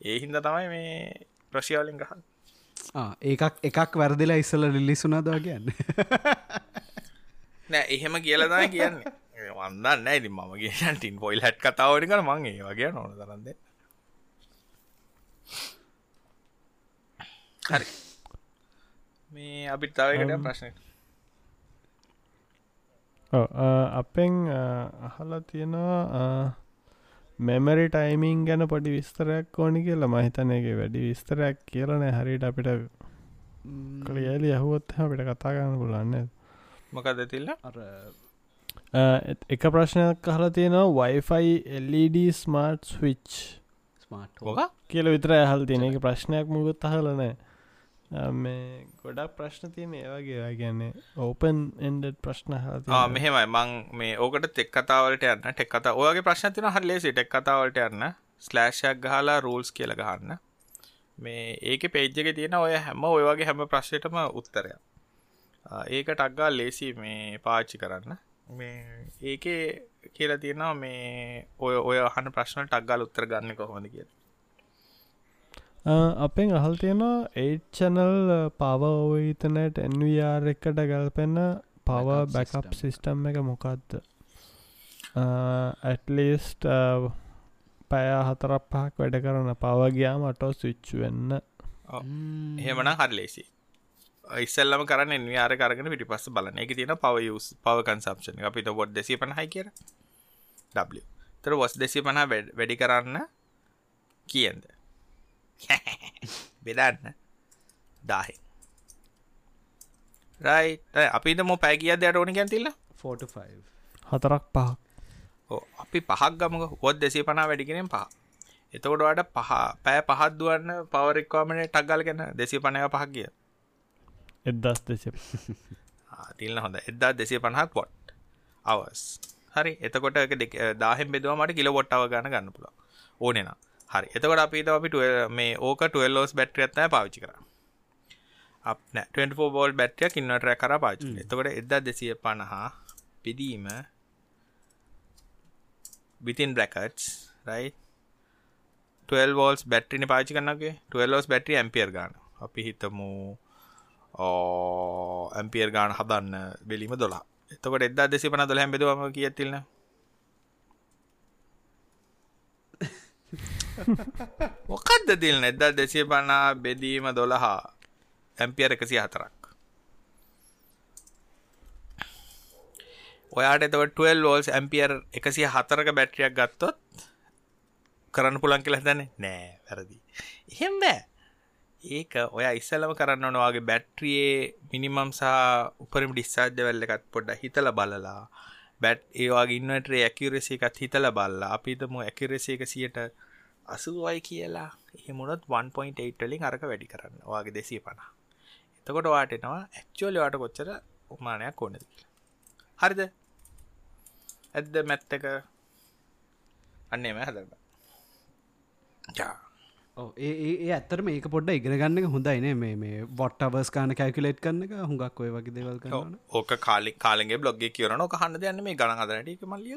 ඒ හින්ද තමයි මේ ප්‍රශියාවලින් ගහන්න. ඒකක් එකක් වැරදිලා ඉස්සල ලිලිසුනාදවා කියන්න. නෑ එහෙම කියලදා කියන්නේ. වන්දන්න ඇති මම කියන්න ටින් පොයිල් හැට් කතාවටිකන මං ඒ වගේ නොන තරන්ද හරි. මේ අපිත් තවකට ප්‍රශ්න අපෙන් අහලා තියෙනවා මෙමරි ටයිමිං ගැන පොඩි විස්තරයක් ඕනි කියලා. මහිතනයගේ වැඩි විස්තරයක් කියලන හරිට අපිට කළියලි ඇහුවොත් අපිට කතා ගන්න පුලන්න මොකද තිල්ල එක ප්‍රශ්නයක් කහලා තියෙනවා. Wifi LED smart switch smart කියල විතර ඇහල් තියෙන එක ප්‍රශ්නයක් මුගත් අහලනෑ මේ ගොඩක් ප්‍රශ්න තියෙන ඒවාගේ ගැන්නේ ඕපන් එන්ඩ ප්‍රශ්න මෙහෙමයි. මං මේ ඕකට තෙක් කතාවලට යන්න. ටෙක් කතා ඔයගේ ප්‍රශ්න තින හල්ලේසි ටෙක් කතාවලට යන්න. ස්ලෑෂයක් ගහලා රූල්ස් කියල ගහන්න. මේ ඒක පේජ්ජක තියෙන ඔය හැම ඔයවාගේ හැම ප්‍රශ්යටම උත්තරය ඒක ටක්ගා ලේසි මේ පාච්චි කරන්න. මේ ඒකේ කියලා තියෙනවා මේ ඔය ඔය හන ප්‍රශ්න ටක්ගල් උත්තර ගන්න කොහොඳ කියලා අපෙන් අහල් තියෙනවා 8චනල් පවෝවිතනට එන්වර් එකට ගැල්පෙන්න පව බැකප් සිිස්ටම් එක. මොකක්ද ඇටලිස්ට පැය හතරක් පහක් වැඩ කරන පවගයාම අටෝ ස්විච්ච් වෙන්න. එහෙමන හරලේසි ඉස්සල්ලම කරන්න එන්වාර කරගෙන පිටි පස්ස බලන එක තියෙන පව පව කන්සම්ෂන් අපිට බොඩ් දෙසි පනහයි කිය ඩ තර වොස් දෙසි පනා වැඩි කරන්න කියන්ද බෙදන්න. දාහෙ. රයි අපිට මො පැ කිය දයට ඕනි ගැතිල්ල 45 හතරක් පහ. අපි පහක් ගමක. හොත් දෙසේ පනා වැඩිගෙනෙන් පහ. එතකොටවාට පහ පෑ පහත් දුවන්න පවරෙක්වාමන ටක්ගල් ගැන දෙසි පනය පහක් ගිය එදස් දෙස තිල්න්න හොඳ එදා දෙසේ පණහක් පොට් අවස් හරි. එතකොට දාහෙම බෙදවා මට කිලොවොට්ටව ගන්න ගන්න පුළ ඕනෙනා හරි. එතකොට අපිට අපි මේ ඕක 12ලෝස් බැට්‍රියත් නෑ පාවිච්චි කර අප 24 බෝල් බැට්‍රියක් ඉන්නටර කර පාචි එතකොට එදා දෙසිය පණහා පිදීම විතින් බ්‍රකට්ස් රයි 12 වෝල්ස් බැට්‍රිනි පාචි කන්නගේ 12ලෝස් බැට්‍රිය ඇම්පියර් ගාන අපි හිතමු ඇම්පියර් ගාන හදන්න බෙලීම දොලා එතකොට එදා දෙසි පන දොල හැබෙදවම මොකක්ද දිල් නැද්ද දෙසිය පනා බෙදීම දොළහා ඇම්පියර එකසි හතරක් ඔයාට එතව 12 වෝල්ස් ඇම්පියර් එකසිය හතරක බැට්‍රියක් ගත්තොත් කරන්න පුළන් කියලා දැන නෑ වැරදි. එහෙම බෑ. ඒක ඔය ඉස්සලම කරන්න ඕනවාගේ බැට්‍රියේ මිනිමම් සහ උපරිම ඩිස්සාජ්‍ය වෙල්ල එකත් පොඩ්ඩ හිතල බලලා බැට් ඒවාගේ ඉන්නට ඇකිරෙසි එකත් හිතල බල්ලා අපිතම ඇකිරෙසි එක සියට අසුවයි කියලා එහෙමුණොත් 1.8 වලින් අරක වැඩි කරන්න. ඔයාගේ දෙසිය පනා එතකොට වාටනවා ඇක්චුවලි වාට කොච්චර උමානයක් ඕනද කියලා. හරිද? ඇද්ද මැත්තක අන්නේ මෑ හදන්න. ඒ ඇත්තර මේක පොඩ්ඩ ඉගෙන ගන්න හොඳයින මේ මේ බොට්ටවස් කාන කැකිලේට් කන්න එක හුඟක් ඔය වගේ දෙවල් ඕක කාලි කාලගේ බ්ලොග්ගේ කියරන කහන්න දන්න මේ ගන අදරට මල්ලිය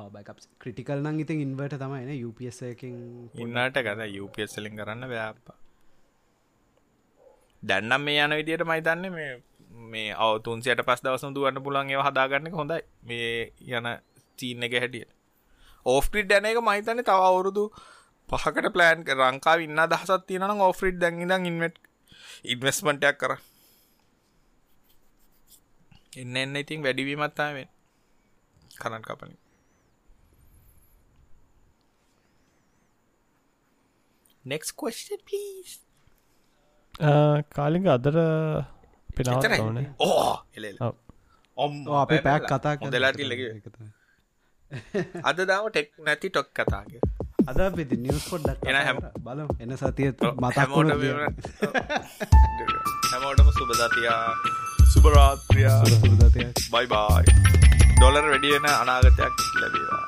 පවබක් ක්‍රටිකල් නං ඉතින් ඉන්වට තමයින යුපසකින් ඉන්නට ගද යුපසලින් කරන්න ව්‍යාප දැන්නම් මේ යන විදියට මයිතන්න මේ මේ අවතුන්සියට පස් දවසම් දුවන්න පුළන් ඒව හදාගන්න හොඳයි. මේ යන චීන එක හැටිය ඕෆ්ටිඩ් දැන එක මහිතන්න තව අවුරුදු පහකට ප්ලෑන් රංකා ඉන්න දහසත් තියෙන ඕෆ්‍රිඩ් දැන්ගිදම් ඉන්වට ඉන්වස්මටයක් කර. එන්න එන්න ඉතින් වැඩිවීමත්තාවෙන් කරන්න කපනින් next question please. කාලිග අදර පෙනවන ඕ එල අපේ පැක් කතා දෙලාටිල්ලක අද දාම ටෙක් නැති ටොක් කතාගේ අද පිති නිියස් පොඩ්ඩක් එන හැම බල එන්න සතිය හැමෝට මතක්කොට හැමෝටම සුබදතියා සුබරාත්‍රියා දතිය බයි බයි ඩොලර් වැඩියෙන අනාගතයක් ලැබේවා